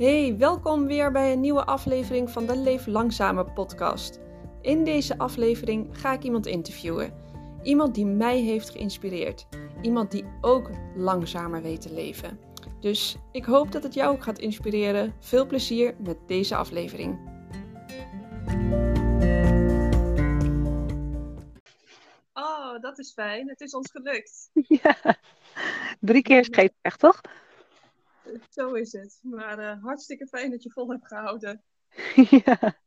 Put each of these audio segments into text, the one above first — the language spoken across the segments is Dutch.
Hey, welkom weer bij een nieuwe aflevering van de Leef Langzamer podcast. In deze aflevering ga ik iemand interviewen. Iemand die mij heeft geïnspireerd. Iemand die ook langzamer weet te leven. Dus ik hoop dat het jou ook gaat inspireren. Veel plezier met deze aflevering. Oh, dat is fijn. Het is ons gelukt. Ja, drie keer scheet echt, toch? Zo is het. Maar uh, hartstikke fijn dat je vol hebt gehouden. Ja.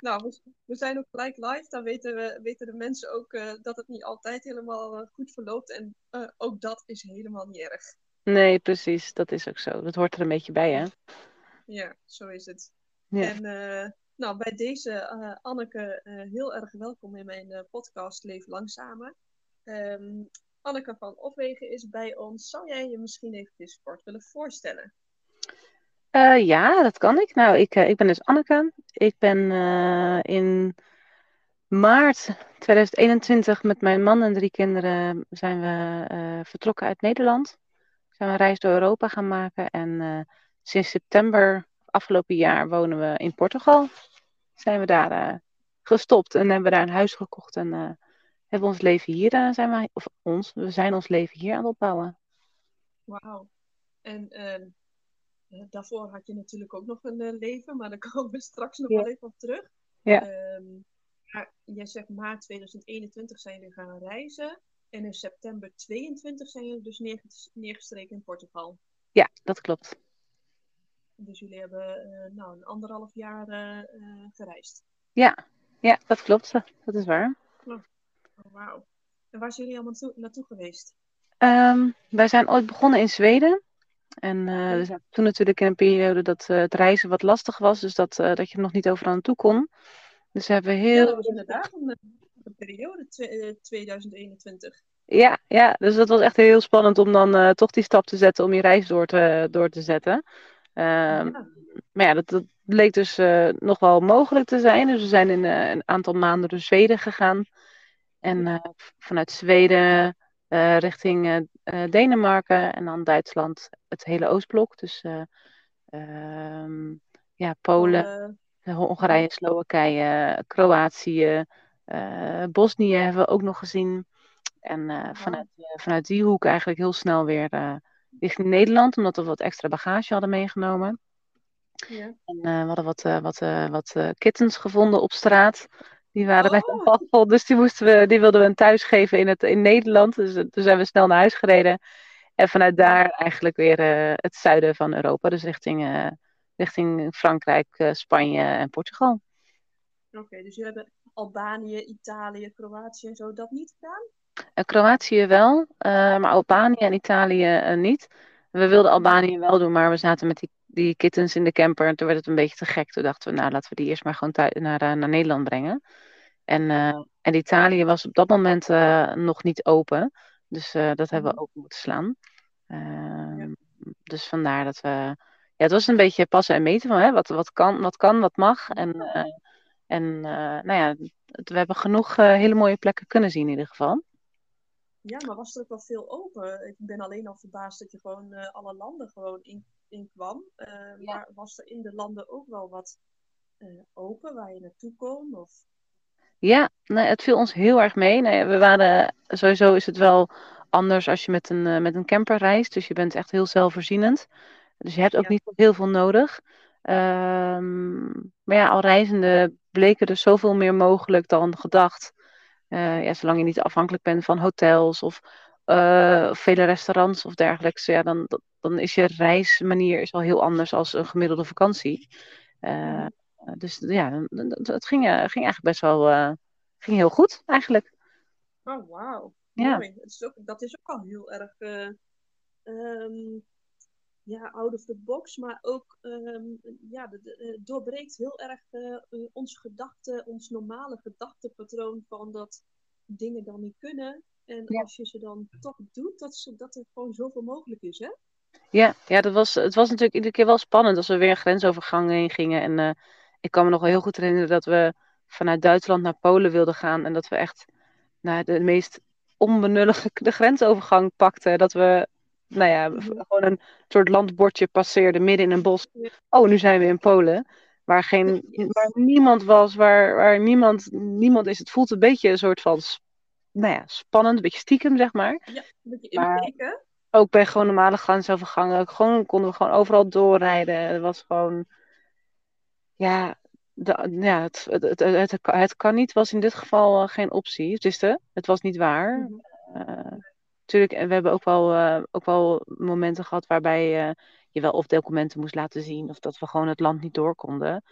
Nou, we, we zijn ook gelijk live. Dan weten, we, weten de mensen ook uh, dat het niet altijd helemaal uh, goed verloopt. En ook dat is helemaal niet erg. Nee, precies. Dat is ook zo. Dat hoort er een beetje bij, hè? Ja, zo is het. Ja. En nou, bij deze Anneke heel erg welkom in mijn podcast Leef Langzamer. Um, Anneke van Opwegen is bij ons. Zou jij je misschien even kort willen voorstellen? Uh, ja, dat kan ik. Nou, ik, uh, ik ben dus Anneke. Ik ben uh, in maart 2021 met mijn man en drie kinderen zijn we vertrokken uit Nederland. Zijn een reis door Europa gaan maken. En sinds september afgelopen jaar wonen we in Portugal. Zijn we daar gestopt en hebben we daar een huis gekocht en hebben ons leven hier, uh, zijn wij, of ons, we zijn ons leven hier aan het opbouwen. Wauw. En uh, daarvoor had je natuurlijk ook nog een uh, leven, maar daar komen we straks nog ja. wel even op terug. Ja. Um, maar jij zegt maart 2021 zijn jullie gaan reizen. En in september 22 zijn jullie dus neer, neergestreken in Portugal. Ja, dat klopt. Dus jullie hebben nou, een anderhalf jaar gereisd. Ja. ja, dat klopt. Dat is waar. Oh, Wauw. En waar zijn jullie allemaal naartoe, naartoe geweest? Um, wij zijn ooit begonnen in Zweden. En uh, we zijn toen natuurlijk in een periode dat uh, het reizen wat lastig was. Dus dat, uh, dat je er nog niet overal naartoe kon. Dus we hebben heel... Ja, dat was inderdaad een, een periode, 2021. Ja, ja, dus dat was echt heel spannend om dan toch die stap te zetten om je reis door te, door te zetten. Ja. Maar ja, dat, dat bleek dus nog wel mogelijk te zijn. Dus we zijn in een aantal maanden door Zweden gegaan. En uh, vanuit Zweden uh, richting uh, Denemarken en dan Duitsland het hele Oostblok. Dus ehm, ja, Polen, Hongarije, Slowakije, Kroatië, Bosnië hebben we ook nog gezien. En vanuit, vanuit die hoek eigenlijk heel snel weer richting Nederland, omdat we wat extra bagage hadden meegenomen. Ja. En we hadden wat, wat, wat kittens gevonden op straat. Die waren net Oh. afval, dus die, moesten we, die wilden we een thuis geven in, het, in Nederland. Dus toen zijn we snel naar huis gereden. En vanuit daar eigenlijk weer uh, het zuiden van Europa. Dus richting, uh, richting Frankrijk, uh, Spanje en Portugal. Oké, okay, dus jullie hebben Albanië, Italië, Kroatië en zo dat niet gedaan? Kroatië wel, maar Albanië en Italië niet. We wilden Albanië wel doen, maar we zaten met die, die kittens in de camper. En toen werd het een beetje te gek. Toen dachten we, nou laten we die eerst maar gewoon thuis, naar, naar Nederland brengen. En, uh, en Italië was op dat moment uh, nog niet open. Dus uh, dat hebben we ook moeten slaan. Ja. Dus vandaar dat we. Ja, het was een beetje passen en meten van hè, wat, wat, kan, wat kan, wat mag. En, en nou ja, we hebben genoeg hele mooie plekken kunnen zien in ieder geval. Ja, maar was er ook wel veel open? Ik ben alleen al verbaasd dat je gewoon alle landen gewoon in, in kwam. Ja. Maar was er in de landen ook wel wat open waar je naartoe kon? Of... Ja, nee, het viel ons heel erg mee. Nee, we waren, sowieso is het wel anders als je met een, uh, met een camper reist. Dus je bent echt heel zelfvoorzienend. Dus je hebt ook ja. niet heel veel nodig. Um, maar ja, al reizende bleken er zoveel meer mogelijk dan gedacht. Ja, zolang je niet afhankelijk bent van hotels of uh, vele restaurants of dergelijks. Ja, dan, dan is je reismanier is al heel anders als een gemiddelde vakantie. Uh, dus ja, het ging, ging eigenlijk best wel uh, ging heel goed, eigenlijk. Oh, wauw. Ja. Mooi. Het is ook, dat is ook al heel erg um, ja, out of the box, maar ook um, ja, de, de, doorbreekt heel erg onze gedachten, ons normale gedachtenpatroon van dat dingen dan niet kunnen. En ja. als je ze dan toch doet, dat, ze, dat er gewoon zoveel mogelijk is, hè? Ja, ja dat was, het was natuurlijk iedere keer wel spannend als we weer een grensovergang heen gingen. En uh, ik kan me nog wel heel goed herinneren dat we vanuit Duitsland naar Polen wilden gaan. En dat we echt naar de meest onbenullige de grensovergang pakten. Dat we nou ja, gewoon een soort landbordje passeerde midden in een bos. Oh, nu zijn we in Polen. Waar, geen, waar niemand was, waar, waar niemand, niemand is. Het voelt een beetje een soort van, nou ja, spannend, een beetje stiekem, zeg maar. Ja, een beetje Maar- inbreken. Ook bij gewoon normale grensovergangen. Gewoon, konden we gewoon overal doorrijden. Het was gewoon, ja, de, ja het, het, het, het, kan- niet was in dit geval eh, geen optie. Dus de, het was niet waar. Tuurlijk, en we hebben ook wel, eh, ook wel momenten gehad waarbij je wel of documenten moest laten zien of dat we gewoon het land niet door konden.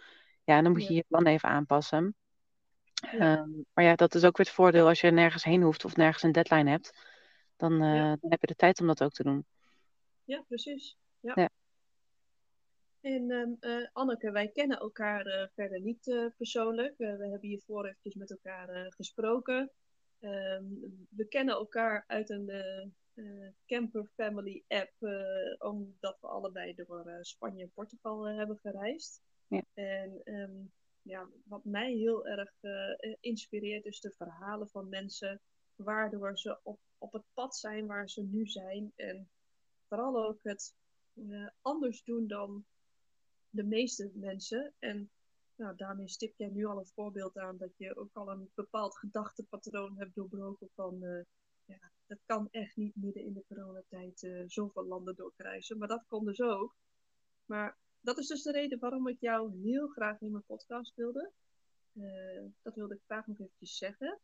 Ja, dan moet je Ja. je plan even aanpassen. Ja. Ehm, maar ja, dat is ook weer het voordeel als je nergens heen hoeft of nergens een deadline hebt. Dan, eh, Ja. dan heb je de tijd om dat ook te doen. Ja, precies. Ja. Ja. En eh, Anneke, wij kennen elkaar eh, verder niet persoonlijk. We hebben hiervoor eventjes met elkaar gesproken. Ehm, we kennen elkaar uit een Camper Family app, omdat we allebei door Spanje en Portugal hebben gereisd. Ja. En ehm, ja, wat mij heel erg eh, eh, inspireert, is de verhalen van mensen, waardoor ze op, op het pad zijn waar ze nu zijn. En vooral ook het eh, anders doen dan de meeste mensen. En nou, daarmee stip jij nu al een voorbeeld aan dat je ook al een bepaald gedachtepatroon hebt doorbroken van ja, dat kan echt niet midden in de coronatijd zoveel landen doorkruisen. Maar dat kon dus ook. Maar dat is dus de reden waarom ik jou heel graag in mijn podcast wilde. Eh, dat wilde ik graag nog eventjes zeggen.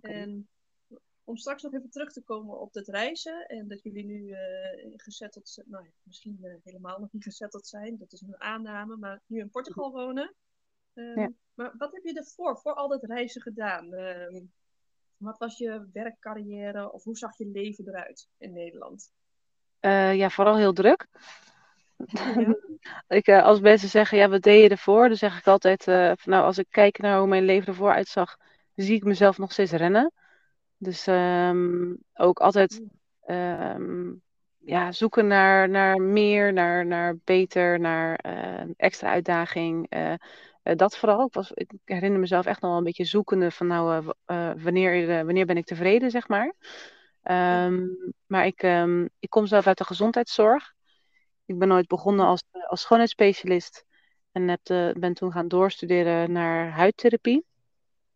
En om straks nog even terug te komen op het reizen en dat jullie nu eh gezetteld zijn, nou ja, misschien eh, helemaal nog niet gezetteld zijn, dat is een aanname, maar nu in Portugal wonen. Ehm, Ja. Maar wat heb je ervoor, voor al dat reizen gedaan? Ehm, wat was je werkcarrière of hoe zag je leven eruit in Nederland? Ja, vooral heel druk. Ja, Ik, eh, als mensen zeggen, ja, wat deed je ervoor? Dan zeg ik altijd, eh, nou, als ik kijk naar hoe mijn leven ervoor uitzag, zie ik mezelf nog steeds rennen. Dus ehm, ook altijd ehm, ja, zoeken naar, naar meer, naar, naar beter, naar eh, extra uitdaging. Dat vooral. Ik, herinner mezelf echt nog wel een beetje zoekende van nou, wanneer, wanneer ben ik tevreden, zeg maar. Ehm, Maar ik, ik kom zelf uit de gezondheidszorg. Ik ben nooit begonnen als, eh, als schoonheidsspecialist en heb de, ben toen gaan doorstuderen naar huidtherapie.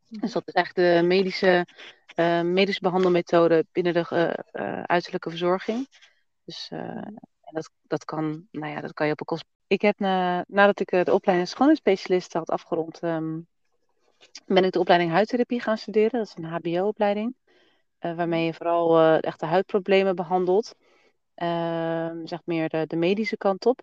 Dus dat is eigenlijk de medische, eh, medische behandelmethode binnen de eh, eh, uiterlijke verzorging. Dus eh, dat, dat, kan, nou ja, dat kan je op een kost. Ik heb na, nadat ik eh, de opleiding schoonheidsspecialist had afgerond, ehm, ben ik de opleiding huidtherapie gaan studeren. Dat is een HBO-opleiding, eh, waarmee je vooral eh, echt de huidproblemen behandelt. Ehm, zeg meer de, de medische kant op.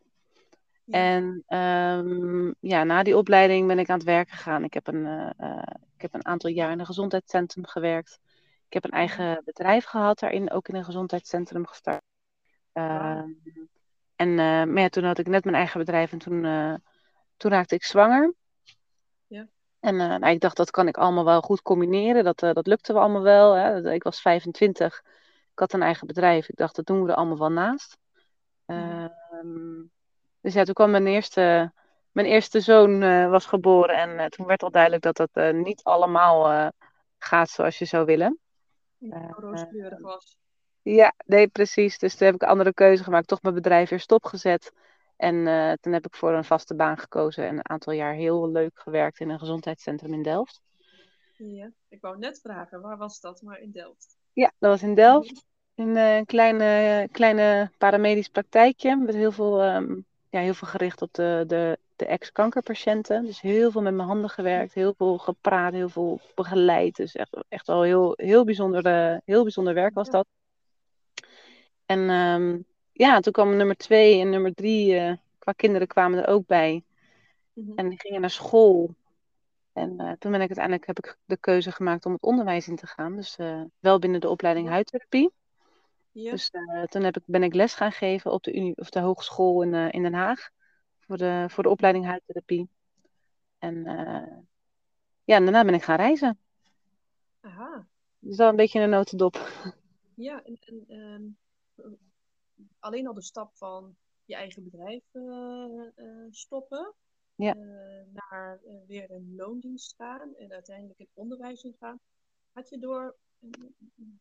Ja. En ehm, ja, na die opleiding ben ik aan het werk gegaan. Ik heb een, eh, eh, ik heb een aantal jaar in een gezondheidscentrum gewerkt. Ik heb een eigen bedrijf gehad, daarin ook in een gezondheidscentrum gestart. Ehm, en eh, maar ja, toen had ik net mijn eigen bedrijf en toen, toen raakte ik zwanger. Ja. En nou, ik dacht, dat kan ik allemaal wel goed combineren. Dat, dat lukte we allemaal wel. Hè. Ik was 25. Ik had een eigen bedrijf. Ik dacht, dat doen we er allemaal wel naast. Mhm. Ehm, dus ja, toen kwam mijn eerste, mijn eerste zoon eh, was geboren. En eh, toen werd al duidelijk dat dat eh, niet allemaal gaat zoals je zou willen. Ja, rooskleurig was. Ja, nee, precies. Dus toen heb ik een andere keuze gemaakt. Toch mijn bedrijf weer stopgezet. En toen heb ik voor een vaste baan gekozen. En een aantal jaar heel leuk gewerkt in een gezondheidscentrum in Delft. Ja, ik wou net vragen, waar was dat? Maar in Delft. Ja, dat was in Delft. Een eh, kleine, kleine paramedisch praktijkje. Met heel veel, ehm, ja, heel veel gericht op de, de, de ex-kankerpatiënten. Dus heel veel met mijn handen gewerkt. Heel veel gepraat, heel veel begeleid. Dus echt, echt wel heel, heel, bijzonder, eh, heel bijzonder werk was dat. En ehm, ja, toen kwam nummer twee en nummer drie eh, qua kinderen kwamen er ook bij. Mhm. En die gingen naar school. En eh, toen ben ik uiteindelijk heb ik de keuze gemaakt om het onderwijs in te gaan. Dus eh, wel binnen de opleiding huidtherapie. Ja. Dus eh, toen heb ik, ben ik les gaan geven op de, uni, of de hogeschool in, in Den Haag. Voor de, voor de opleiding huidtherapie. En ja, en daarna ben ik gaan reizen. Aha. Dus dat een beetje een notendop. Ja, en, en ehm, alleen al de stap van je eigen bedrijf stoppen, Ja. eh, naar eh, weer een loondienst gaan en uiteindelijk het onderwijs ingaan. Had je door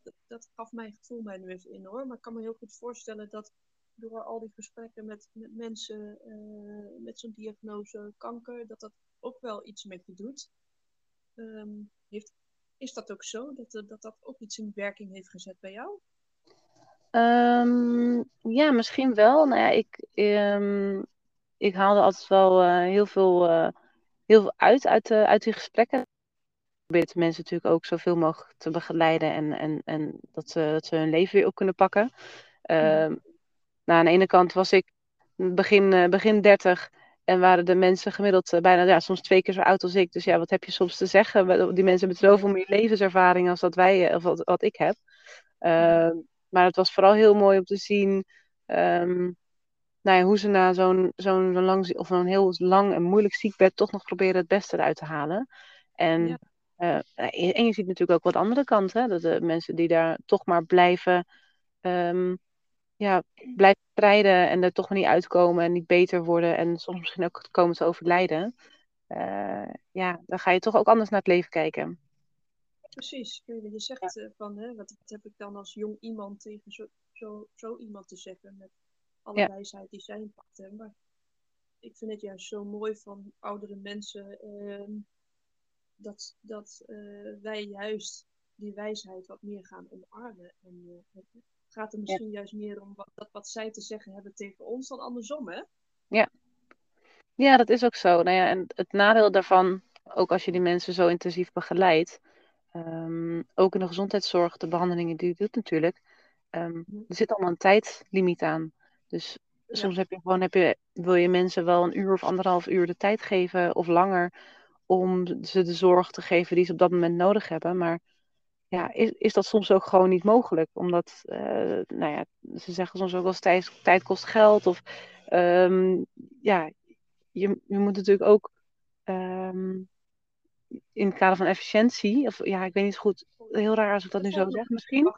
dat, dat, gaf mijn gevoel mij nu even in hoor. Maar ik kan me heel goed voorstellen dat door al die gesprekken met, met mensen uh, met zo'n diagnose kanker, dat dat ook wel iets met je doet. Um, heeft, is dat ook zo? Dat, dat dat ook iets in werking heeft gezet bij jou? Um, ja, misschien wel. Nou ja, ik, um, ik haalde altijd wel uh, heel, veel, uh, heel veel uit uit, uh, uit die gesprekken. Ik probeer de mensen natuurlijk ook zoveel mogelijk te begeleiden en, en, en dat, ze, dat ze hun leven weer op kunnen pakken. Mm. Nou, aan de ene kant was ik begin, begin 30 en waren de mensen gemiddeld bijna ja, soms twee keer zo oud als ik. Dus ja, wat heb je soms te zeggen? Die mensen hebben zoveel meer levenservaring als dat wij, of wat, wat ik heb. Uh, maar het was vooral heel mooi om te zien um, nou ja, hoe ze na zo'n zo'n lang, of een heel lang en moeilijk ziekbed toch nog proberen het beste eruit te halen. En, ja. uh, en je ziet natuurlijk ook wat andere kanten. Hè? Dat de mensen die daar toch maar blijven, um, ja, blijven strijden en er toch maar niet uitkomen en niet beter worden en soms misschien ook komen te overlijden. Uh, ja, dan ga je toch ook anders naar het leven kijken. Precies. Je zegt ja. van, hè, wat, wat, heb ik dan als jong iemand tegen zo, zo, zo iemand te zeggen met alle wijsheid die zij in pakt hebben. Maar ik vind het juist zo mooi van oudere mensen uh, dat, dat uh, wij juist die wijsheid wat meer gaan omarmen. En uh, het gaat er misschien ja. juist meer om wat, dat wat zij te zeggen hebben tegen ons dan andersom, hè? Ja. Ja, dat is ook zo. Nou ja, en het nadeel daarvan, ook als je die mensen zo intensief begeleidt, Um, ook in de gezondheidszorg, de behandelingen die je doet natuurlijk. Um, er zit allemaal een tijdlimiet aan. Dus ja. soms heb je gewoon, heb je, wil je mensen wel een uur of anderhalf uur de tijd geven of langer om ze de zorg te geven die ze op dat moment nodig hebben. Maar ja, is, is dat soms ook gewoon niet mogelijk? Omdat, uh, nou ja, ze zeggen soms ook wel eens tijd, tijd kost geld. Of um, ja, je, je moet natuurlijk ook in het kader van efficiëntie, of ja, ik weet niet goed, heel raar als ik dat nu zo zeg misschien.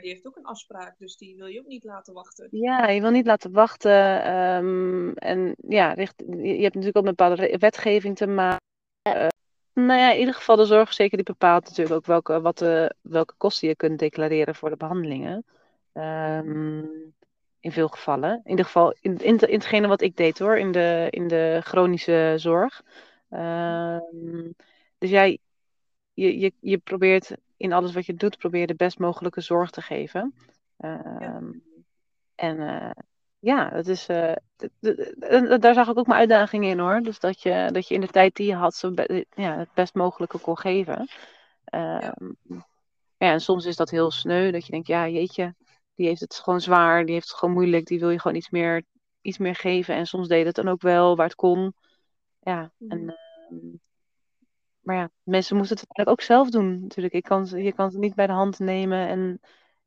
Die heeft ook een afspraak, dus die wil je ook niet laten wachten. Ja, je wil niet laten wachten. Um, en ja, richt, je hebt natuurlijk ook met bepaalde wetgeving te maken. Uh, nou ja, in ieder geval de zorgverzekeraar die bepaalt natuurlijk ook welke, wat welke kosten je kunt declareren voor de behandelingen. Um, in veel gevallen. In ieder geval in, in, in hetgene wat ik deed hoor, in de, in de chronische zorg. Um, dus jij, je, je, je probeert in alles wat je doet, probeer de best mogelijke zorg te geven. Ja. Um, en uh, ja, dat is, uh, daar zag ik ook mijn uitdaging in hoor. Dus dat je, dat je in de tijd die je had, zo ja, het best mogelijke kon geven. Um, ja. ja, en soms is dat heel sneu, dat je denkt, ja jeetje, die heeft het gewoon zwaar, die heeft het gewoon moeilijk, die wil je gewoon iets meer, iets meer geven. En soms deed het dan ook wel waar het kon. Ja, en um, maar ja, mensen moesten het eigenlijk ook zelf doen natuurlijk. Ik kan, je kan ze niet bij de hand nemen en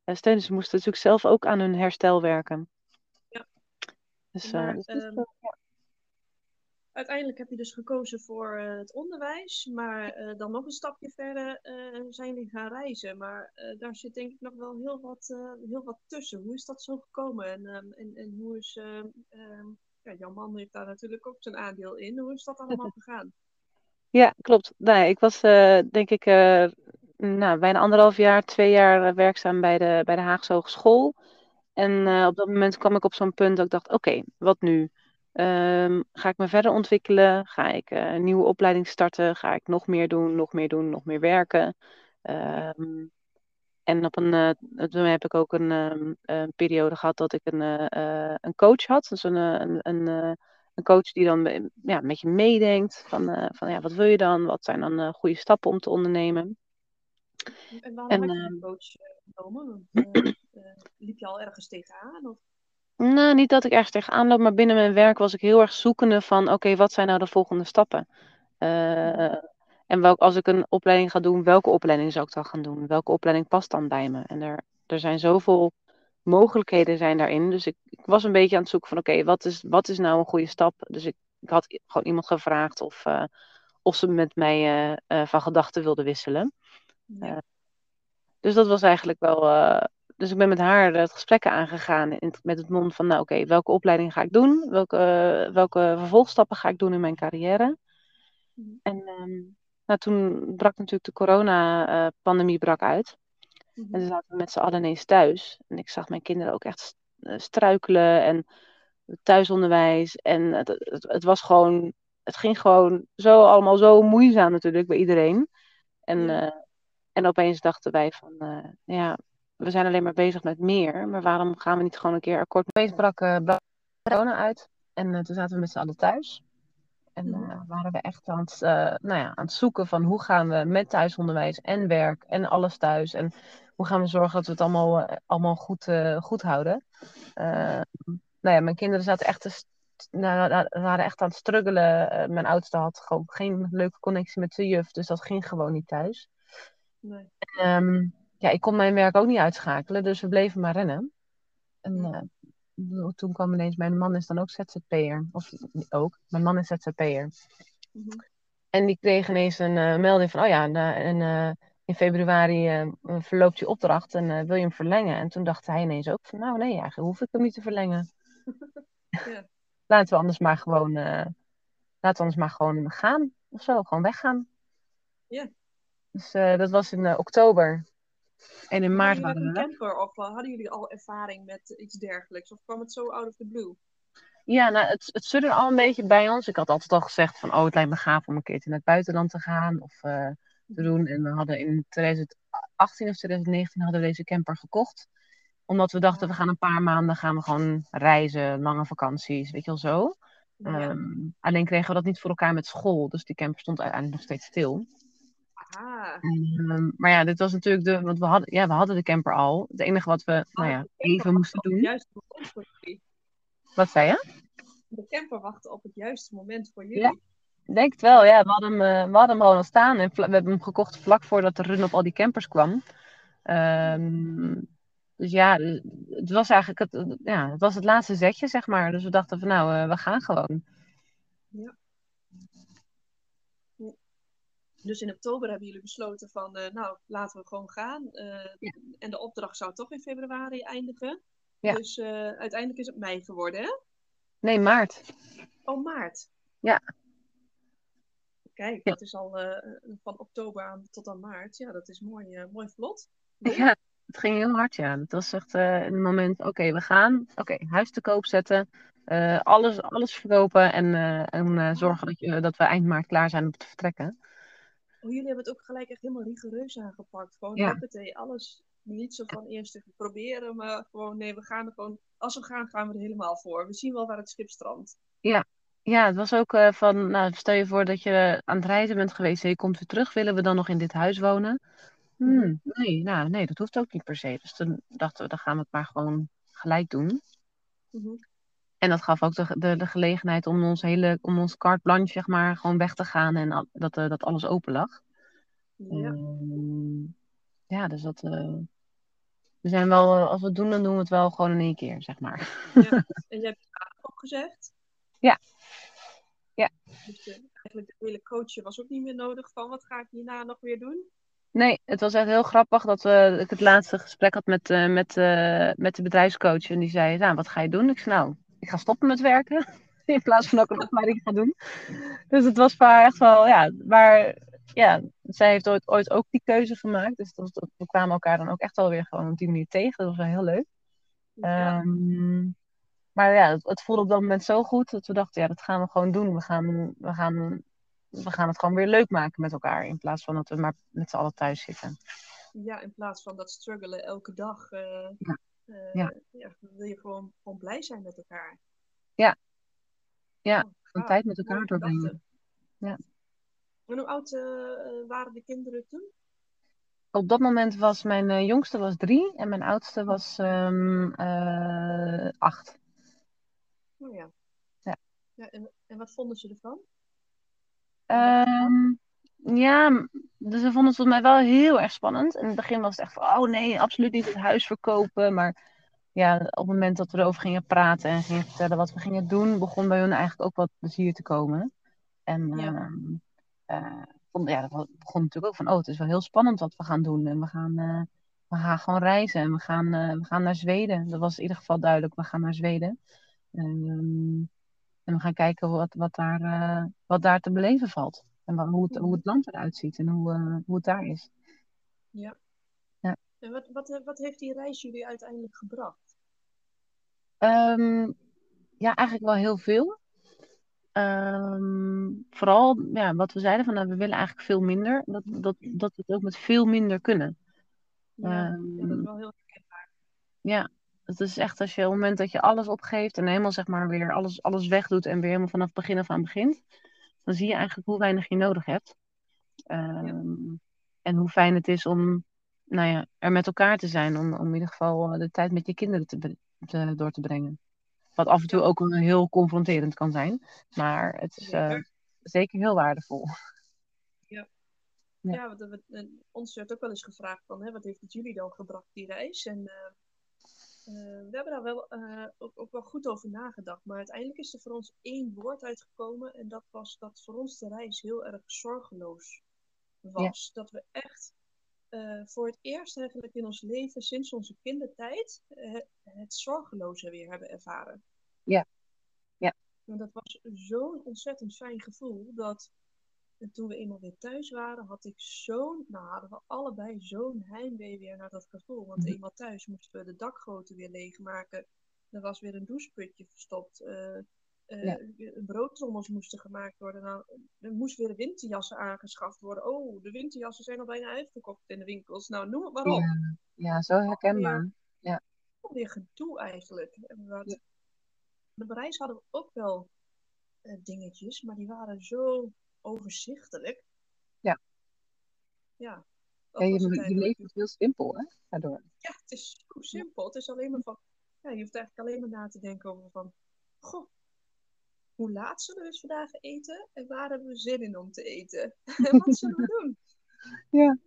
uh, steunen. Ze moesten natuurlijk zelf ook aan hun herstel werken. Ja. Dus, uh, maar, dus um, ja. Uiteindelijk heb je dus gekozen voor uh, het onderwijs, maar dan nog een stapje verder zijn we gaan reizen. Maar daar zit denk ik nog wel heel wat, heel wat tussen. Hoe is dat zo gekomen en, um, en, en hoe is... Um, ja, jouw man heeft daar natuurlijk ook zijn aandeel in. Hoe is dat allemaal gegaan? Ja, klopt. Nee, ik was uh, denk ik uh, nou, bijna anderhalf jaar, twee jaar uh, werkzaam bij de, bij de Haagse Hogeschool. En op dat moment kwam ik op zo'n punt dat ik dacht, oké, wat nu? Um, ga ik me verder ontwikkelen? Ga ik een nieuwe opleiding starten? Ga ik nog meer doen, nog meer doen, nog meer werken? Um, en op een, toen heb ik ook een, um, een, periode gehad dat ik een, een coach had. Dus een, een, een een coach die dan ja, met je meedenkt van, uh, van ja, wat wil je dan? Wat zijn dan uh, goede stappen om te ondernemen? En waarom en, heb je een coach eh, genomen? Liep je al ergens tegenaan? Of? Nou, niet dat ik ergens tegenaan loop, maar binnen mijn werk was ik heel erg zoekende van oké, wat zijn nou de volgende stappen? en welk, als ik een opleiding ga doen, welke opleiding zou ik dan gaan doen? Welke opleiding past dan bij me? En er, er zijn zoveel mogelijkheden zijn daarin. Dus ik, ik was een beetje aan het zoeken van oké, wat, is, wat is nou een goede stap? Dus ik, ik had gewoon iemand gevraagd of, uh, of ze met mij uh, uh, van gedachten wilde wisselen. Ja. dus dat was eigenlijk wel. dus ik ben met haar het gesprek aangegaan in, met het mond van nou oké, welke opleiding ga ik doen? Welke, welke vervolgstappen ga ik doen in mijn carrière? Mm. En um, nou, toen brak natuurlijk de corona-pandemie brak uit. En toen zaten we met z'n allen ineens thuis. En ik zag mijn kinderen ook echt struikelen en thuisonderwijs. En het, het, het, was gewoon, het ging gewoon zo allemaal zo moeizaam natuurlijk bij iedereen. En, ja. en opeens dachten wij van, ja, we zijn alleen maar bezig met meer. Maar waarom gaan we niet gewoon een keer akkoord? Opeens brak, uh, corona uit. En toen zaten we met z'n allen thuis. En uh, waren we echt aan het, nou ja, aan het zoeken van hoe gaan we met thuisonderwijs en werk en alles thuis. En hoe gaan we zorgen dat we het allemaal, allemaal goed, goed houden. nou ja, mijn kinderen zaten echt te, nou, waren echt aan het struggelen. mijn oudste had gewoon geen leuke connectie met de juf. Dus dat ging gewoon niet thuis. Nee. Um, ja, ik kon mijn werk ook niet uitschakelen, dus we bleven maar rennen. En uh, toen kwam ineens, mijn man is dan ook ZZP'er. Of ook, mijn man is ZZP'er. Mm -hmm. En die kreeg ineens een uh, melding van, oh ja, en, uh, in februari verloopt je opdracht en wil je hem verlengen? En toen dacht hij ineens ook van, nou nee, eigenlijk hoef ik hem niet te verlengen. ja. laten we anders maar gewoon, laten we anders maar gewoon gaan of zo, gewoon weggaan. Ja. Dus dat was in oktober. En in maart waren we een camper of hadden jullie al ervaring met iets dergelijks? Of kwam het zo out of the blue? Ja, nou, het, het zurde al een beetje bij ons. Ik had altijd al gezegd van, oh, het lijkt me gaaf om een keertje naar het buitenland te gaan of uh, te doen. En we hadden in 2018 of 2019 hadden we deze camper gekocht. Omdat we dachten, we gaan een paar maanden gaan we gewoon reizen, lange vakanties, weet je wel zo. Ja. Um, alleen kregen we dat niet voor elkaar met school. Dus die camper stond uiteindelijk nog steeds stil. Ah. Um, maar ja, dit was natuurlijk de. Want we hadden, ja, we hadden de camper al. Het enige wat we nou ja, even moesten doen. Juist. Wat zei je? De camper wachtte op het juiste moment voor jullie. Ja, denk het wel. Ja, we hadden hem, uh, we hadden hem gewoon al staan. En we hebben hem gekocht vlak voordat de run op al die campers kwam. Um, dus ja, het was eigenlijk het, ja, het, was het laatste zetje, zeg maar. Dus we dachten van nou, uh, we gaan gewoon. Ja. Dus in oktober hebben jullie besloten van, uh, nou, laten we gewoon gaan. Ja. En de opdracht zou toch in februari eindigen. Ja. Dus uiteindelijk is het mei geworden, hè? Nee, maart. Oh, maart. Ja. Kijk, ja. dat is al van oktober aan tot aan maart. Ja, dat is mooi, mooi vlot. Ja, het ging heel hard, ja. Het was echt een moment, oké, we gaan. Oké, huis te koop zetten. alles, alles verkopen en, en zorgen dat, je, dat we eind maart klaar zijn om te vertrekken. Oh, jullie hebben het ook gelijk echt helemaal rigoureus aangepakt. Gewoon ja. alles niet zo van eerst even proberen, maar gewoon nee, we gaan er gewoon, als we gaan, gaan we er helemaal voor. We zien wel waar het schip strandt. Ja, ja het was ook uh, van, nou, stel je voor dat je aan het reizen bent geweest en je komt weer terug, willen we dan nog in dit huis wonen? Hmm, nee, nou, nee, dat hoeft ook niet per se. Dus toen dachten we, dan gaan we het maar gewoon gelijk doen. -hmm. En dat gaf ook de, de, de, gelegenheid om ons hele, om ons carte blanche, zeg maar, gewoon weg te gaan en dat, uh, dat alles open lag. Ja. Uh, ja, dus dat. Uh, we zijn wel, als we het doen, dan doen we het wel gewoon in één keer, zeg maar. Ja. En je hebt het opgezegd? Ja. Ja. Dus eigenlijk de hele coachje was ook niet meer nodig van wat ga ik hierna nog weer doen? Nee, het was echt heel grappig dat we, ik het laatste gesprek had met, uh, met, uh, met de bedrijfscoach. En die zei, nou, wat ga je doen? Ik zei, nou, ik ga stoppen met werken. In plaats van dat ik een opleiding ga doen. Dus het was voor haar echt wel, ja, maar ja, zij heeft ooit, ooit ook die keuze gemaakt. Dus dat, dat, we kwamen elkaar dan ook echt wel weer gewoon op die manier tegen. Dat was wel heel leuk. Ja. Um, maar ja, het, het, voelde op dat moment zo goed dat we dachten, ja, dat gaan we gewoon doen. We gaan, we gaan, we gaan het gewoon weer leuk maken met elkaar. In plaats van dat we maar met z'n allen thuis zitten. Ja, in plaats van dat struggelen elke dag. Uh... Ja. Uh, ja. ja. wil je gewoon, gewoon blij zijn met elkaar. Ja, ja, oh, tijd met elkaar doorbrengen. Ja. En hoe oud uh, waren de kinderen toen? Op dat moment was mijn jongste was drie en mijn oudste was um, acht. Oh ja. Ja. ja en, en wat vonden ze ervan? Um, ja, dus ze vonden het volgens mij wel heel erg spannend. In het begin was het echt van, oh nee, absoluut niet het huis verkopen. Maar ja, op het moment dat we erover gingen praten en gingen vertellen wat we gingen doen, begon bij hun eigenlijk ook wat plezier te komen. En ja. Uh, vond, ja, dat begon natuurlijk ook van, oh, het is wel heel spannend wat we gaan doen. En we gaan, uh, we gaan gewoon reizen en we gaan, uh, we gaan naar Zweden. Dat was in ieder geval duidelijk, we gaan naar Zweden. Um, en we gaan kijken wat, wat, daar, wat daar te beleven valt. En hoe het, hoe het land eruit ziet en hoe, uh, hoe het daar is. Ja. ja. En wat, wat, wat heeft die reis jullie uiteindelijk gebracht? Ehm, ja, eigenlijk wel heel veel. Ehm, vooral ja, wat we zeiden van nou, we willen eigenlijk veel minder. Dat, dat, dat we het ook met veel minder kunnen. Ja, dat is Ehm, wel heel herkenbaar. ja, het is echt als je op het moment dat je alles opgeeft en helemaal zeg maar weer alles, alles wegdoet en weer helemaal vanaf het begin af aan begint, dan zie je eigenlijk hoe weinig je nodig hebt. Ehm, en hoe fijn het is om nou ja, er met elkaar te zijn, om, om in ieder geval eh, de tijd met je kinderen te, te- door te brengen. Wat af en toe Ja. ook heel confronterend kan zijn, maar het is eh, Zeker. heel waardevol. Ja. Ja, want we, eh, ons werd ook wel eens gevraagd van, hè, wat heeft het jullie dan gebracht, die reis? En eh, we hebben daar wel, eh, ook, ook wel goed over nagedacht. Maar uiteindelijk is er voor ons één woord uitgekomen. En dat was dat voor ons de reis heel erg zorgeloos was. Dat we echt eh, voor het eerst eigenlijk in ons leven, sinds onze kindertijd, het zorgeloze weer hebben ervaren. Ja. Ja. En dat was zo'n ontzettend fijn gevoel dat en toen we eenmaal weer thuis waren, had ik zo'n, nou hadden we allebei zo'n heimwee weer naar dat gevoel. Want Mhm. eenmaal thuis moesten we de dakgoten weer leegmaken. Er was weer een doucheputje verstopt. Ja. Broodtrommels moesten gemaakt worden. Nou, er moesten weer winterjassen aangeschaft worden. Oh, de winterjassen zijn al bijna uitverkocht in de winkels. Nou, noem het maar op. Ja, ja, zo herkenbaar. Weer gedoe eigenlijk. En wat, Ja. De reis hadden we ook wel eh, dingetjes, maar die waren zo overzichtelijk. Ja. Ja. je, je eigenlijk. leeft heel simpel, hè? Daardoor. Ja, het is zo simpel. Het is alleen maar van, ja, je hoeft eigenlijk alleen maar na te denken over van, goh, hoe laat zullen we eens vandaag eten en waar hebben we zin in om te eten? En wat zullen we doen? Ja,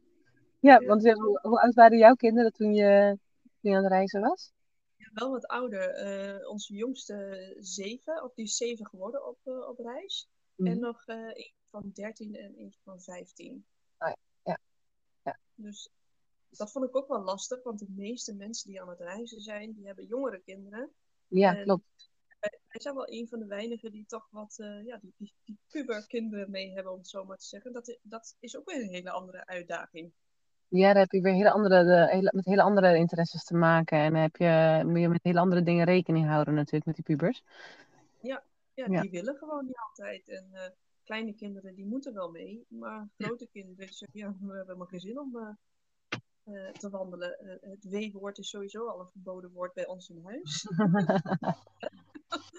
ja want ja, hoe, hoe oud waren jouw kinderen toen je, toen je aan het reizen was? Ja, wel wat ouder. Eh, onze jongste zeven, of die is zeven geworden op, eh, op reis. En Mhm. nog eh eentje van 13 en eentje van 15. Oh ja, ja, ja. Dus dat vond ik ook wel lastig, want de meeste mensen die aan het reizen zijn, die hebben jongere kinderen. Ja, En klopt. wij, wij zijn wel een van de weinigen die toch wat, eh, ja, die, die, die puberkinderen mee hebben, om het zo maar te zeggen. Dat, dat is ook weer een hele andere uitdaging. Ja, daar heb je weer hele andere, de, hele, met hele andere interesses te maken. En dan heb je, moet je met hele andere dingen rekening houden natuurlijk met die pubers. Ja, ja, Ja. die willen gewoon niet altijd. En eh, kleine kinderen, die moeten wel mee. Maar grote kinderen, zeggen, ja, we hebben helemaal geen zin om eh, eh, te wandelen. Eh, het W-woord is sowieso al een verboden woord bij ons in huis.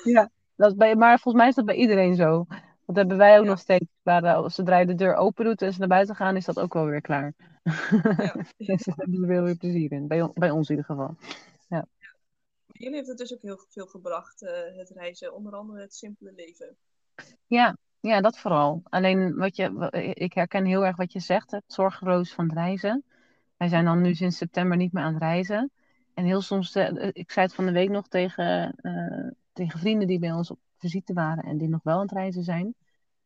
Ja, dat is bij, maar volgens mij is dat bij iedereen zo. Dat hebben wij ook Ja. nog steeds. Maar eh, zodra je de deur open doet en ze naar buiten gaan, is dat ook wel weer klaar. Ja. Mensen hebben er wel weer plezier in. Bij, bij ons in ieder geval. Jullie heeft het dus ook heel veel gebracht, het reizen. Onder andere het simpele leven. Ja, ja, dat vooral. Alleen wat je, wa- ik herken heel erg wat je zegt, het zorgeloos van het reizen. Wij zijn dan nu sinds september niet meer aan het reizen. En heel soms, eh, ik zei het van de week nog tegen, eh, tegen vrienden die bij ons op visite waren en die nog wel aan het reizen zijn.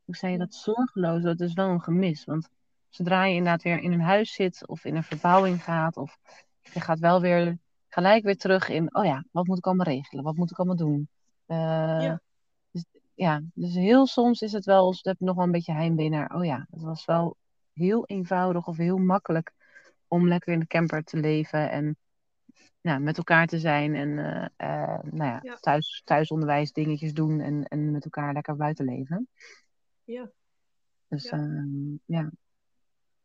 Ik zei dat zorgeloos, dat is wel een gemis. Want zodra je inderdaad weer in een huis zit of in een verbouwing gaat, of je gaat wel weer gelijk weer terug in, oh ja, wat moet ik allemaal regelen? Wat moet ik allemaal doen? Eh, Ja. Ja, dus heel soms is het wel, heb ik nog wel een beetje heimwee naar, oh ja, het was wel heel eenvoudig of heel makkelijk om lekker in de camper te leven en nou, met elkaar te zijn en eh, nou ja, Ja. thuis, thuisonderwijs dingetjes doen en, en met elkaar lekker buiten leven. Ja. Dus Ja. ehm, ja.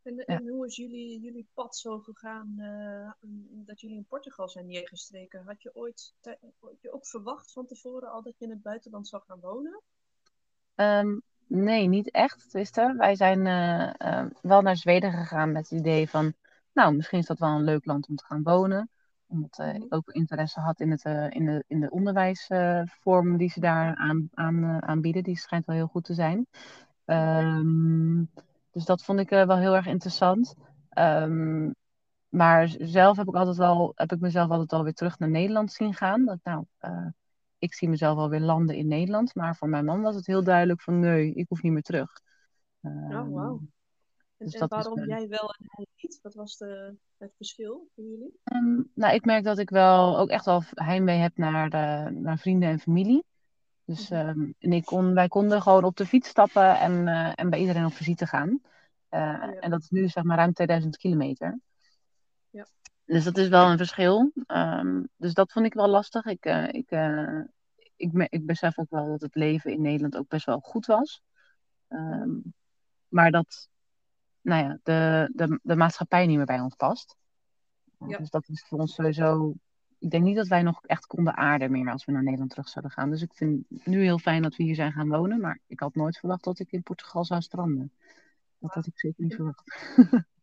En, en hoe is jullie, jullie pad zo gegaan eh, dat jullie in Portugal zijn neergestreken? Had je ooit had je ook verwacht van tevoren al dat je in het buitenland zou gaan wonen? Ehm, nee, niet echt. Wij zijn eh, eh, wel naar Zweden gegaan met het idee van, nou, misschien is dat wel een leuk land om te gaan wonen. Omdat eh, Mhm. ik ook interesse had in, het, in de, in de onderwijsvorm die ze daar aan, aan, aanbieden. Die schijnt wel heel goed te zijn. Ehm, dus dat vond ik eh, wel heel erg interessant. Ehm, maar zelf heb ik altijd wel, heb ik mezelf altijd al weer terug naar Nederland zien gaan. Dat, nou, eh, ik zie mezelf wel weer landen in Nederland. Maar voor mijn man was het heel duidelijk van nee, ik hoef niet meer terug. Oh, Ehm, wauw. En, dus en dat is, waarom jij wel en hij niet? Wat was de, het verschil voor jullie? ehm, nou, ik merk dat ik wel ook echt wel heimwee heb naar, de, naar vrienden en familie. Dus Mhm. ehm, en ik kon, wij konden gewoon op de fiets stappen en, eh, en bij iedereen op visite gaan. Eh, Ja. En dat is nu zeg maar ruim 2000 kilometer. Ja. Dus dat is wel een verschil. Ehm, dus dat vond ik wel lastig. Ik, uh, ik, ik, ik besef ook wel dat het leven in Nederland ook best wel goed was. Um, maar dat nou ja, de, de, de maatschappij niet meer bij ons past. Ja. Dus dat is voor ons sowieso. Ik denk niet dat wij nog echt konden aarden meer als we naar Nederland terug zouden gaan. Dus ik vind het nu heel fijn dat we hier zijn gaan wonen. Maar ik had nooit verwacht dat ik in Portugal zou stranden. Dat had ik zeker niet verwacht.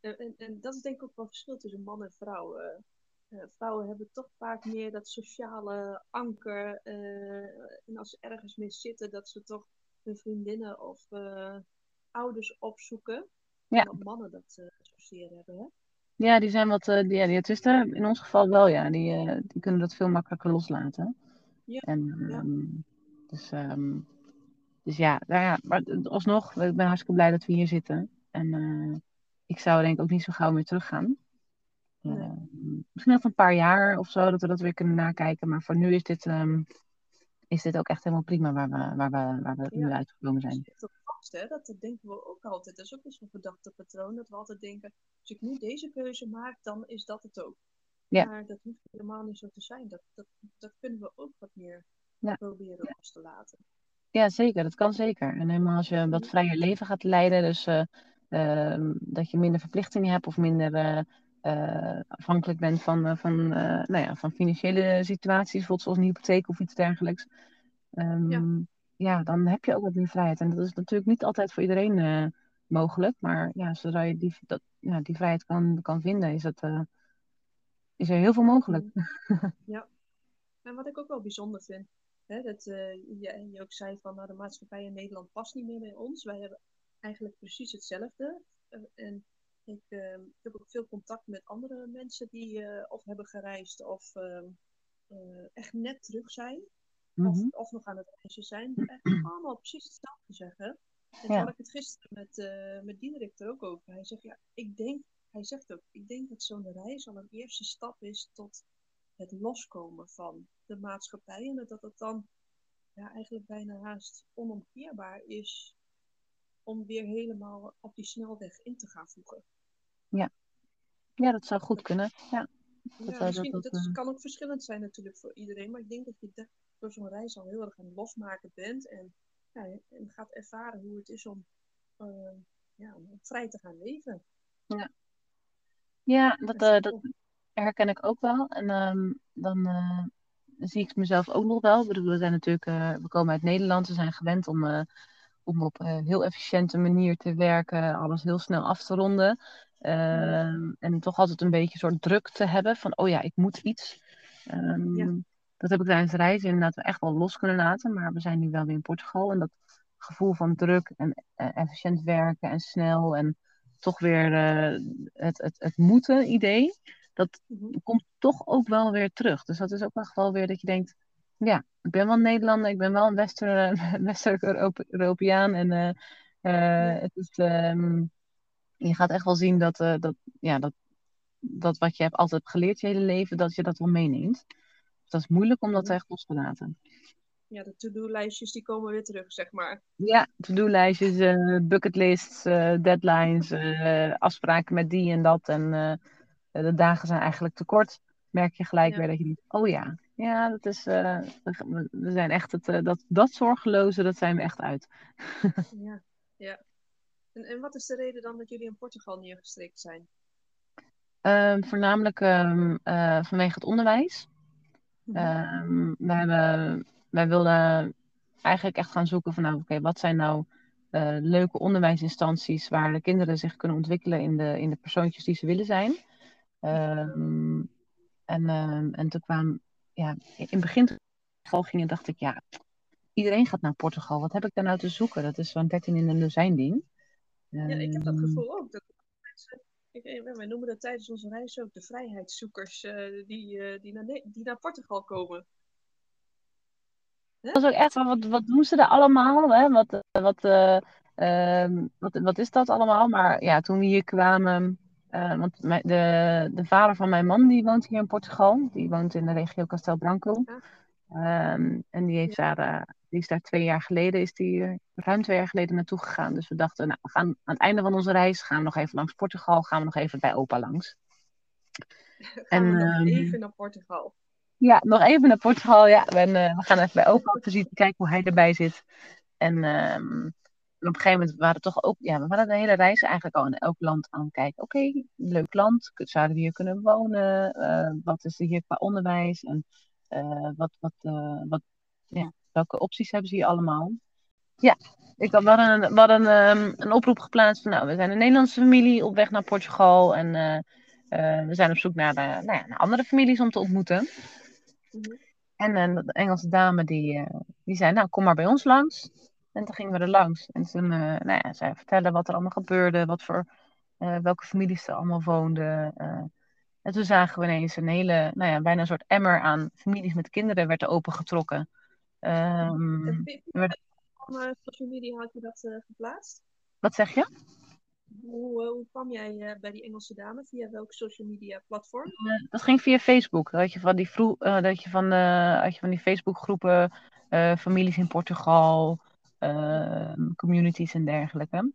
En, en, dat is denk ik ook wel verschil tussen man en vrouw. Uh, vrouwen hebben toch vaak meer dat sociale anker. Uh, en als ze ergens mee zitten, dat ze toch hun vriendinnen of uh, ouders opzoeken. Ja. Dat mannen dat zozeer hebben, hè? Ja, die zijn wat, uh, die, ja, die, in ons geval wel, ja. Die, uh, die kunnen dat veel makkelijker loslaten. Ja. En, ja. Um, dus, um, dus ja, nou ja, maar alsnog, ik ben hartstikke blij dat we hier zitten. En ik zou denk ik ook niet zo gauw meer teruggaan. Nee. misschien nog een paar jaar of zo, dat we dat weer kunnen nakijken. Maar voor nu is dit, is dit ook echt helemaal prima waar we, waar we, waar we nu uitgekomen zijn hè? Dat denken we ook altijd. Dat is ook een verdachte patroon. Dat we altijd denken, als ik nu deze keuze maak, dan is dat het ook. Ja. Maar dat hoeft helemaal niet zo te zijn. Dat, dat, dat kunnen we ook wat meer ja. proberen los te laten. Ja, zeker. Dat kan zeker. En helemaal als je een wat vrijer leven gaat leiden, dus uh, uh, dat je minder verplichtingen hebt of minder uh, afhankelijk bent van, van, nou ja, van financiële situaties, bijvoorbeeld zoals een hypotheek of iets dergelijks. Um, ja ja, dan heb je ook wat meer vrijheid. En dat is natuurlijk niet altijd voor iedereen uh, mogelijk. Maar ja, zodra je die, dat, ja, die vrijheid kan, kan vinden, is, het, uh, is er heel veel mogelijk. Ja, en wat ik ook wel bijzonder vind, hè, dat uh, je, je ook zei van nou, de maatschappij in Nederland past niet meer bij ons. Wij hebben eigenlijk precies hetzelfde. en ik, ik, heb ook veel contact met andere mensen die of hebben gereisd of ehm, echt net terug zijn of, mhm. of, nog aan het reizen zijn, eigenlijk allemaal precies hetzelfde zeggen. En toen had ik het gisteren met, uh, met Diederik er ook over. Hij zegt, ja, ik denk, hij zegt ook, ik denk dat zo'n reis al een eerste stap is tot het loskomen van de maatschappij. En dat het dan ja, eigenlijk bijna haast onomkeerbaar is om weer helemaal op die snelweg in te gaan voegen. Ja, ja dat zou goed kunnen. Ja. Dat, ja, dat, dat, dat, kan ook verschillend zijn natuurlijk voor iedereen, maar ik denk dat je door zo'n reis al heel erg aan het losmaken bent. En, ja, en gaat ervaren hoe het is om, uh, ja, om vrij te gaan leven. Ja, ja dat, uh, dat herken ik ook wel. En um, dan uh, zie ik mezelf ook nog wel. we zijn natuurlijk, we komen uit Nederland. We zijn gewend om, om op een heel efficiënte manier te werken. Alles heel snel af te ronden. Uh, en toch altijd een beetje een soort druk te hebben van, oh ja, ik moet iets. Um, ja dat heb ik tijdens reizen inderdaad echt wel los kunnen laten. Maar we zijn nu wel weer in Portugal. En dat gevoel van druk en uh, efficiënt werken en snel en toch weer uh, het, het, het moeten idee. Dat mhm. komt toch ook wel weer terug. Dus dat is ook echt wel weer dat je denkt. Ja, ik ben wel Nederlander, ik ben wel een Wester-Europeaan. en uh, ja. het is, um, je gaat echt wel zien dat, dat, ja, dat, dat wat je hebt altijd geleerd je hele leven, dat je dat wel meeneemt dat is moeilijk om dat echt los te laten. Ja, de to-do-lijstjes die komen weer terug, zeg maar. Ja, to-do-lijstjes, uh, bucketlists, uh, deadlines, uh, afspraken met die en dat. En de dagen zijn eigenlijk te kort. Merk je gelijk weer dat je oh ja, ja, dat is, we zijn echt het, dat, dat zorgeloze, dat zijn we echt uit. ja, ja. En, en wat is de reden dan dat jullie in Portugal neergestreken zijn? Um, voornamelijk um, vanwege het onderwijs. Um, wij, wij wilden eigenlijk echt gaan zoeken van, nou, oké, wat zijn nou uh, leuke onderwijsinstanties waar de kinderen zich kunnen ontwikkelen in de, in de persoontjes die ze willen zijn. Um, en, um, en toen kwam, ja, in het begin toen gingen, dacht ik, ja, iedereen gaat naar Portugal. Wat heb ik daar nou te zoeken? Dat is zo'n 13 in een dozijn ding. Ja, ik heb dat gevoel ook. Dat wij noemen dat tijdens onze reis ook de vrijheidszoekers uh, die, uh, die, naar, die naar Portugal komen. Dat was ook echt, wat, wat doen ze er allemaal? Hè? Wat, eh, wat, uh, wat, wat is dat allemaal? Maar ja, toen we hier kwamen, want de, de vader van mijn man die woont hier in Portugal. Die woont in de regio Castel Branco. Ja. Um, en die, heeft ja. daar, die is daar twee jaar geleden, is die, uh, ruim twee jaar geleden naartoe gegaan. Dus we dachten, nou, we gaan aan het einde van onze reis gaan we nog even langs Portugal, gaan we nog even bij opa langs. Gaan en, we nog ehm, even naar Portugal. Ja, nog even naar Portugal. Ja, we, uh, we gaan even bij opa te kijken hoe hij erbij zit. En um, op een gegeven moment waren toch ook, ja, we hadden de hele reis eigenlijk al in elk land aan het kijken. Oké, leuk land, zouden we hier kunnen wonen? Uh, wat is er hier qua onderwijs? En uh, wat, wat, wat, ja, welke opties hebben ze hier allemaal? Ja, ik had, we hadden, een, we hadden um, een oproep geplaatst van, nou, we zijn een Nederlandse familie op weg naar Portugal. En we zijn op zoek naar, nou ja, naar andere families om te ontmoeten. Mhm. En de Engelse dame die, die zei, nou kom maar bij ons langs. En toen gingen we er langs. En toen nou ja, zij vertellen wat er allemaal gebeurde, wat voor, welke families er allemaal woonden. en toen zagen we ineens een hele, nou ja, bijna een soort emmer aan families met kinderen werd er opengetrokken. Um, werd... social media had je dat geplaatst? Wat zeg je? Hoe, hoe kwam jij bij die Engelse dame? Via welk social media platform? dat ging via Facebook. Dat je van die, vroeg, dat je van, had je van die Facebook groepen, families in Portugal, Ehm, communities en dergelijke.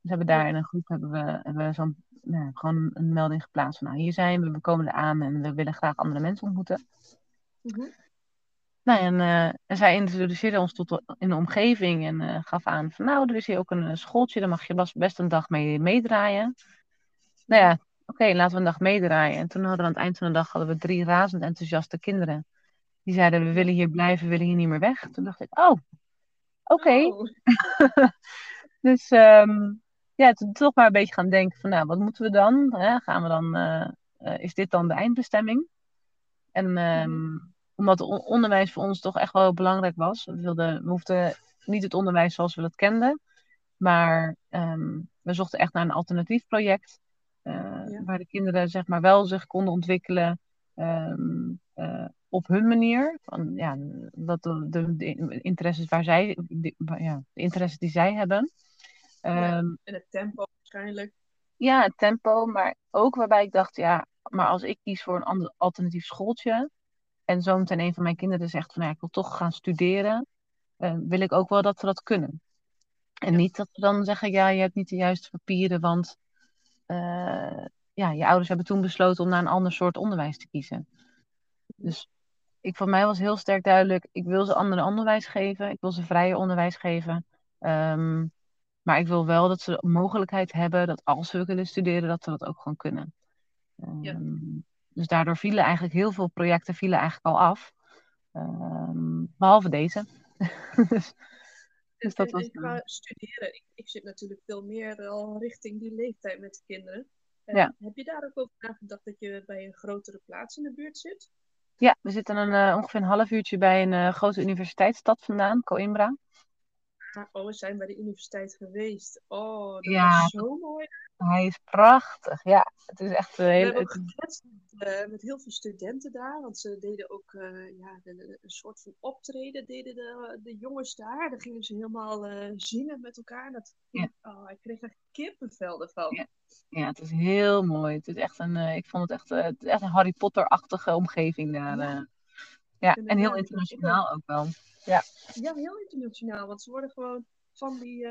Dus hebben daar in een groep hebben we, hebben we zo'n, nou, gewoon een melding geplaatst van nou, hier zijn we, we komen er aan en we willen graag andere mensen ontmoeten. Mm Nou, en, uh, en, zij introduceerde ons tot in de omgeving en uh, gaf aan van nou, er is hier ook een eh, schooltje, daar mag je best een dag mee meedraaien. Nou ja, oké, laten we een dag meedraaien. En toen hadden we aan het eind van de dag hadden we drie razend enthousiaste kinderen. Die zeiden, we willen hier blijven, we willen hier niet meer weg. Toen dacht ik, oh, Oké. Oh. dus um, ja, toen toch maar een beetje gaan denken van, nou, wat moeten we dan? Hè? Gaan we dan, uh, is dit dan de eindbestemming? En um, omdat onderwijs voor ons toch echt wel belangrijk was. We, wilden, we hoefden niet het onderwijs zoals we dat kenden. Maar um, we zochten echt naar een alternatief project. Uh, ja. Waar de kinderen zeg maar wel zich konden ontwikkelen. Um, op hun manier. Van, ja, dat de, de, de interesses waar zij, de, ja, de interesses die zij hebben. Ja, um, en het tempo waarschijnlijk. Ja, het tempo, maar ook waarbij ik dacht, ja, maar als ik kies voor een ander alternatief schooltje. En zo meteen een van mijn kinderen zegt van ja, ik wil toch gaan studeren. Uh, wil ik ook wel dat ze dat kunnen. En ja. niet dat ze dan zeggen, ja, je hebt niet de juiste papieren, want uh, ja, je ouders hebben toen besloten om naar een ander soort onderwijs te kiezen. Dus ik, voor mij was heel sterk duidelijk, ik wil ze ander onderwijs geven. Ik wil ze vrije onderwijs geven. Um, maar ik wil wel dat ze de mogelijkheid hebben dat als ze willen studeren, dat ze dat ook gewoon kunnen. Um, ja. Dus daardoor vielen eigenlijk heel veel projecten vielen eigenlijk al af. Um, behalve deze. dus, dus dat en, was, qua studeren, ik, ik, zit natuurlijk veel meer al richting die leeftijd met de kinderen. Ja. Heb je daar ook over nagedacht dat je bij een grotere plaats in de buurt zit? Ja, we zitten een, uh, ongeveer een half uurtje bij een uh, grote universiteitsstad vandaan, Coimbra. We zijn bij de universiteit geweest. Oh, dat ja, is zo mooi. Hij is prachtig, ja. Het is echt een hele... We hebben gekletst met, uh, met, heel veel studenten daar, want ze deden ook ja, de, de, een soort van optreden, deden de, de jongens daar. Dan gingen ze helemaal zingen met elkaar. Dat, ja. Oh, ik kreeg er kippenvel ervan. Ja. Ja, het is heel mooi. Het is echt een, uh, ik vond het echt, uh, het is echt een Harry Potter-achtige omgeving daar. Ja, uh. Ja en heel internationaal ook wel. Ja. ja, heel internationaal. Want ze worden gewoon van die,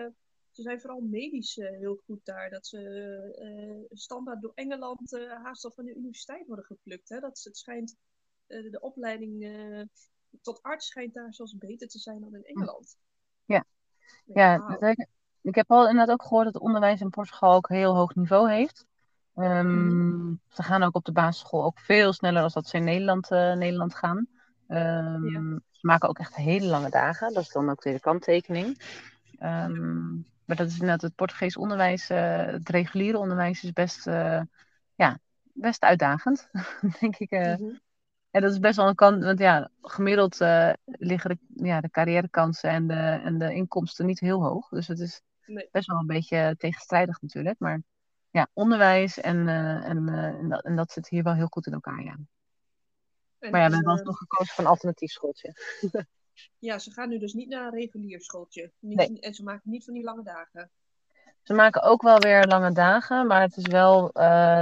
ze zijn vooral medisch heel goed daar. Dat ze standaard door Engeland haast al van de universiteit worden geplukt. Hè? Dat het schijnt, de opleiding tot arts schijnt daar zelfs beter te zijn dan in Engeland. Ja, ja, wow ik heb al inderdaad ook gehoord dat het onderwijs in Portugal ook heel hoog niveau heeft. Um, Ze gaan ook op de basisschool ook veel sneller dan dat ze in Nederland, Nederland gaan. Um, ja. Ze maken ook echt hele lange dagen. Dat is dan ook weer de kanttekening. Um, maar dat is inderdaad het Portugees onderwijs, uh, het reguliere onderwijs is best, uh, ja, best uitdagend, denk ik. Mm -hmm. En dat is best wel een kant, want ja, gemiddeld liggen de, ja, de carrièrekansen en de, en de inkomsten niet heel hoog. Dus het is Nee. Best wel een beetje tegenstrijdig natuurlijk. Maar ja, onderwijs en, en, en, dat, en dat zit hier wel heel goed in elkaar, ja. Maar ja, we hebben uh, nog gekozen voor een alternatief schooltje. ja, ze gaan nu dus niet naar een regulier schooltje. Niet, nee. En ze maken niet van die lange dagen. Ze maken ook wel weer lange dagen, maar het is wel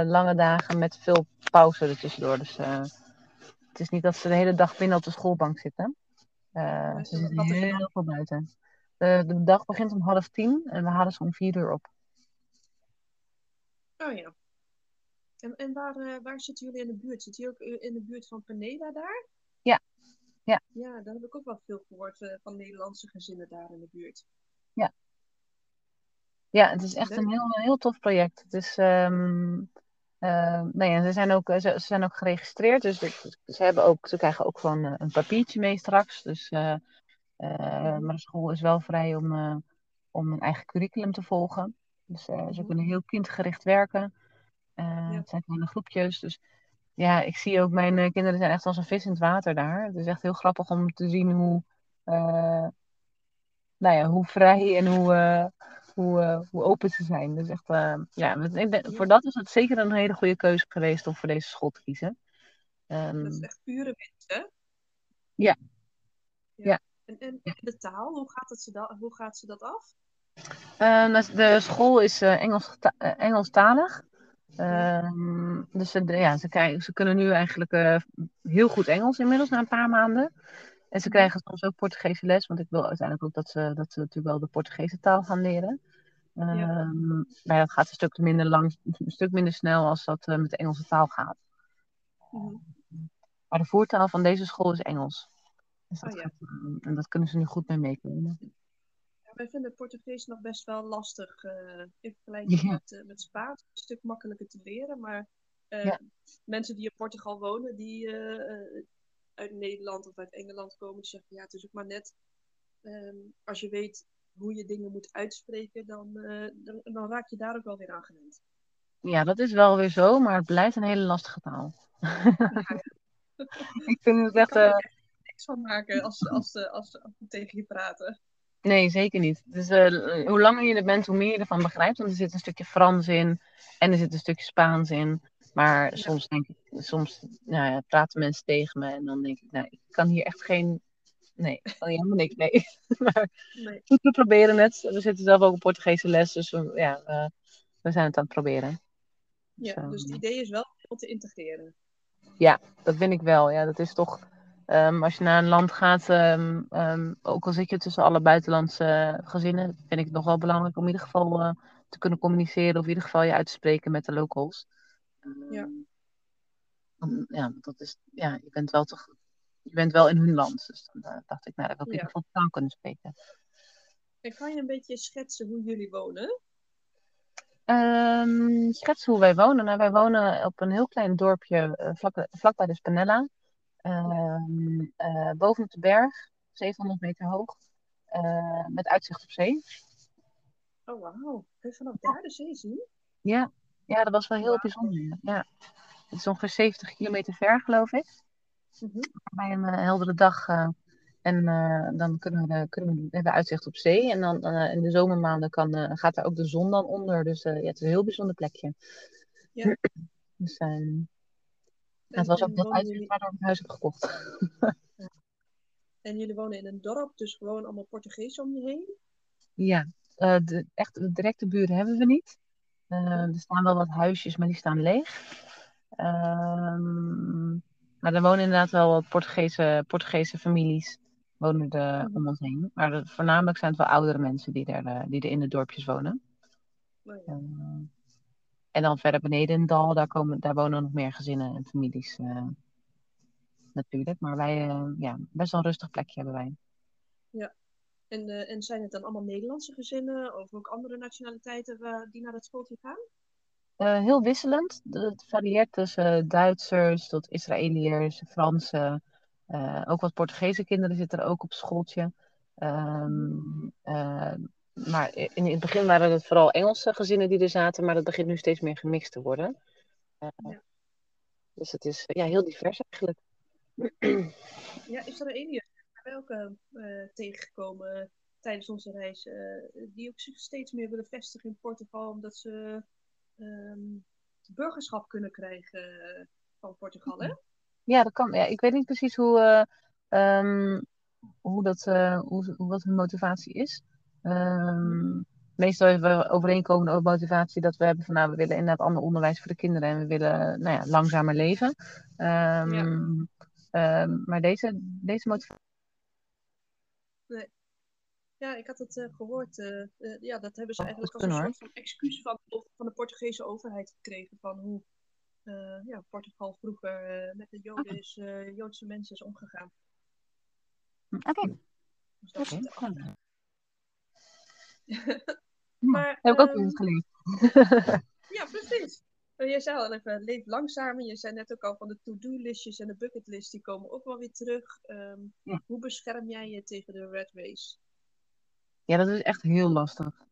lange dagen met veel pauze ertussendoor. Dus het is niet dat ze de hele dag binnen op de schoolbank zitten. ze zitten heel veel buiten. De, de dag begint om half tien en we halen ze om vier uur op. Oh ja. En, en waar, uh, waar zitten jullie in de buurt? Zit jullie ook in de buurt van Peneda daar? Ja. Ja, ja daar heb ik ook wel veel gehoord uh, van Nederlandse gezinnen daar in de buurt. Ja. Ja, het is echt een heel, heel tof project. Het is, um, uh, nou ja, ze, zijn ook, ze, ze, zijn ook geregistreerd, dus ze, hebben ook, ze krijgen ook gewoon een papiertje mee straks. Dus, uh, maar de school is wel vrij om, om een eigen curriculum te volgen. Dus ze Mhm. kunnen heel kindgericht werken. Ja. Het zijn kleine groepjes. Dus ja, ik zie ook, mijn eh, kinderen zijn echt als een vis in het water daar. Het is echt heel grappig om te zien hoe, eh, nou ja, hoe vrij en hoe, eh, hoe, eh, hoe open ze zijn. Dus echt, eh, ja, ik voor dat is het zeker een hele goede keuze geweest om voor deze school te kiezen. Ehm, Dat is echt pure winst, hè? Ja. Ja. En, en de taal, hoe gaat, het ze da- hoe gaat ze dat af? Eh, dus de school is eh, Engels, eh, Engelstalig. Ehm, dus ze, ja, ze, krijgen, ze kunnen nu eigenlijk eh, heel goed Engels inmiddels na een paar maanden. En ze krijgen soms ook Portugese les, want ik wil uiteindelijk ook dat ze, dat ze natuurlijk wel de Portugese taal gaan leren. Ehm, Maar ja, dat gaat een stuk minder lang, een stuk minder snel als dat eh, met de Engelse taal gaat. Mhm. Maar de voertaal van deze school is Engels. Dus dat Oh, ja. gaat, eh, en dat kunnen ze nu goed mee meekomen. Wij vinden Portugees nog best wel lastig eh, in vergelijking Ja. met, eh, met Spaans. Een stuk makkelijker te leren, maar eh, Ja. mensen die in Portugal wonen, die uit Nederland of uit Engeland komen, die zeggen ja, het is ook maar net ehm, als je weet hoe je dingen moet uitspreken, dan, dan, dan raak je daar ook wel weer aan gewend. Ja, dat is wel weer zo, maar het blijft een hele lastige taal. ik vind het echt. kan niks van maken als, als, als, als, als we tegen je praten. Nee, zeker niet. Dus eh, hoe langer je er bent, hoe meer je ervan begrijpt. Want er zit een stukje Frans in en er zit een stukje Spaans in. Maar Ja. soms denk ik, soms nou ja, praten mensen tegen me en dan denk ik, nou, ik kan hier echt geen. Nee, ik kan hier helemaal niks mee. maar Nee. we proberen het. We zitten zelf ook op Portugese les, dus we, ja, we, we zijn het aan het proberen. Ja, dus het idee is wel om te integreren. Dat vind ik wel. Ja, dat is toch. Ehm, als je naar een land gaat, ehm, ehm, ook al zit je tussen alle buitenlandse gezinnen, vind ik het nog wel belangrijk om in ieder geval eh, te kunnen communiceren of in ieder geval je uit te spreken met de locals. Ja. ja, dat is, ja, je bent wel toch, je bent wel in hun land. Dus dan eh, dacht ik, nou, dan wil ik in ieder geval taal kunnen spreken. En kan je een beetje schetsen hoe jullie wonen? Ehm schets hoe wij wonen. Nou, wij wonen op een heel klein dorpje eh, vlak, vlakbij de Spanella. Ehm, eh, boven op de berg, 700 meter hoog, eh, met uitzicht op zee. Oh, wauw. Kun je vanaf daar de zee zien? Ja, ja dat was wel heel bijzonder. Ja. Het is ongeveer 70 kilometer ver, geloof ik. Mhm. Bij een eh, heldere dag. en dan kunnen we, kunnen we, we hebben uitzicht op zee. En dan in de zomermaanden kan, gaat daar ook de zon dan onder. Dus ja, het is een heel bijzonder plekje. Ja. Dus, ehm, het was ook dat uitzicht waardoor ik huis heb gekocht. en jullie wonen in een dorp, dus gewoon allemaal Portugees om je heen? Ja, eh, de, echt de directe buren hebben we niet. Eh, er staan wel wat huisjes, maar die staan leeg. Ehm, maar er wonen inderdaad wel wat Portugese, Portugese families wonen er Mhm. om ons heen. Maar de- voornamelijk zijn het wel oudere mensen die er, eh, die er in de dorpjes wonen. Nou ja. Eh, en dan verder beneden in het dal, daar, komen, daar wonen nog meer gezinnen en families eh, natuurlijk. Maar wij, eh, ja, best wel een rustig plekje hebben wij. En, eh, en zijn het dan allemaal Nederlandse gezinnen of ook andere nationaliteiten die naar het schooltje gaan? Heel wisselend. Het varieert tussen Duitsers tot Israëliërs, Fransen. Ook wat Portugese kinderen zitten er ook op schooltje. Ehm, eh, maar in, het begin waren het vooral Engelse gezinnen die er zaten, maar dat begint nu steeds meer gemixt te worden. Eh, Ja. Dus het is ja, heel divers eigenlijk. Ja, zijn wij ook eh, eh, tegengekomen tijdens onze reis, eh, die ook zich steeds meer willen vestigen in Portugal, omdat ze ehm, burgerschap kunnen krijgen eh, van Portugal, hè? Ja, dat kan. Ja, ik weet niet precies hoe, eh, ehm, hoe, dat, eh, hoe, hoe- wat hun motivatie is. Ehm, meestal hebben we overeenkomende motivatie dat we hebben van nou, we willen inderdaad ander onderwijs voor de kinderen en we willen nou ja, langzamer leven. Ehm, Ja. ehm, maar deze, deze motivatie. Ja, ik had het eh, gehoord. eh, eh, ja, dat hebben ze Oh, eigenlijk als een soort van excuus van, van de Portugese overheid gekregen. Van hoe ja, Portugal vroeger met de Joden is, Joodse mensen is omgegaan. Oké. Okay. Dus dat okay. maar, heb ik ook um, geleerd. ja, precies. Je zei al even, leef langzamer. Je zei net ook al van de to-do-listjes en de bucketlist, die komen ook wel weer terug. Um, Hoe bescherm jij je tegen de red race? Ja, dat is echt heel lastig.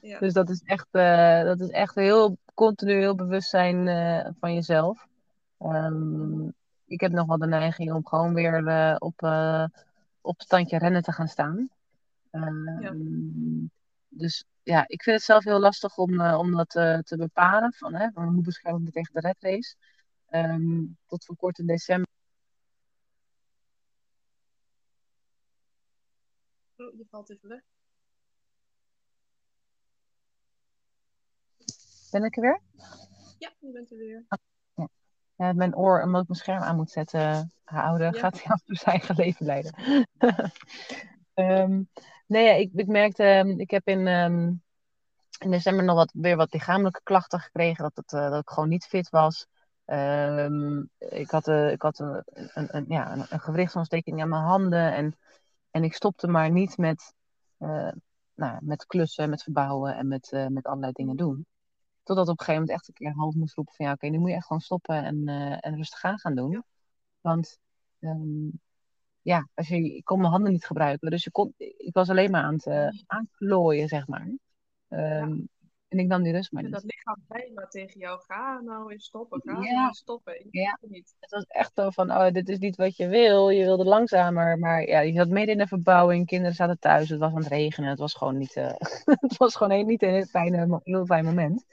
ja. Dus dat is echt, uh, dat is echt heel continu heel bewust zijn uh, van jezelf. Um, ik heb nog wel de neiging om gewoon weer uh, op, op standje rennen te gaan staan. Ja. Dus ja, ik vind het zelf heel lastig om, uh, om dat uh, te bepalen. Van, hè, van hoe bescherm ik me tegen de red race. Um, tot voor kort in december. Oh, je valt even weg. Ben ik er weer? Ja, je bent er weer. Ah, ja. ja. mijn oor, omdat ik mijn scherm aan moet zetten, houden, ja. gaat hij af zijn eigen leven leiden. um, nee, ik, ik merkte, ehm, ik heb in, um, in december nog wat, weer wat lichamelijke klachten gekregen. Dat, het, uh, dat ik gewoon niet fit was. Um, ik had, uh, ik had een, een, een, ja, een, een gewrichtsontsteking aan mijn handen. En, en ik stopte maar niet met, uh, nou, met klussen, met verbouwen en met, met allerlei dingen doen. Totdat op een gegeven moment echt een keer half moest roepen van ja, oké, nu moet je echt gewoon stoppen en, en rustig aan gaan doen. Want um, ja, als je, ik kon mijn handen niet gebruiken. Dus je kon, ik was alleen maar aan het uh, aanklooien, zeg maar. Um, En ik nam die rust maar niet. Dat lichaam maar tegen jou, ga nou eens stoppen, ga ja. nou stoppen. ja. Niet. Het was echt zo van, oh, dit is niet wat je wil. Je wilde langzamer, maar ja, je zat midden in de verbouwing. Kinderen zaten thuis, het was aan het regenen. Het was gewoon niet, uh, het was gewoon niet een heel, fijne, heel fijn moment.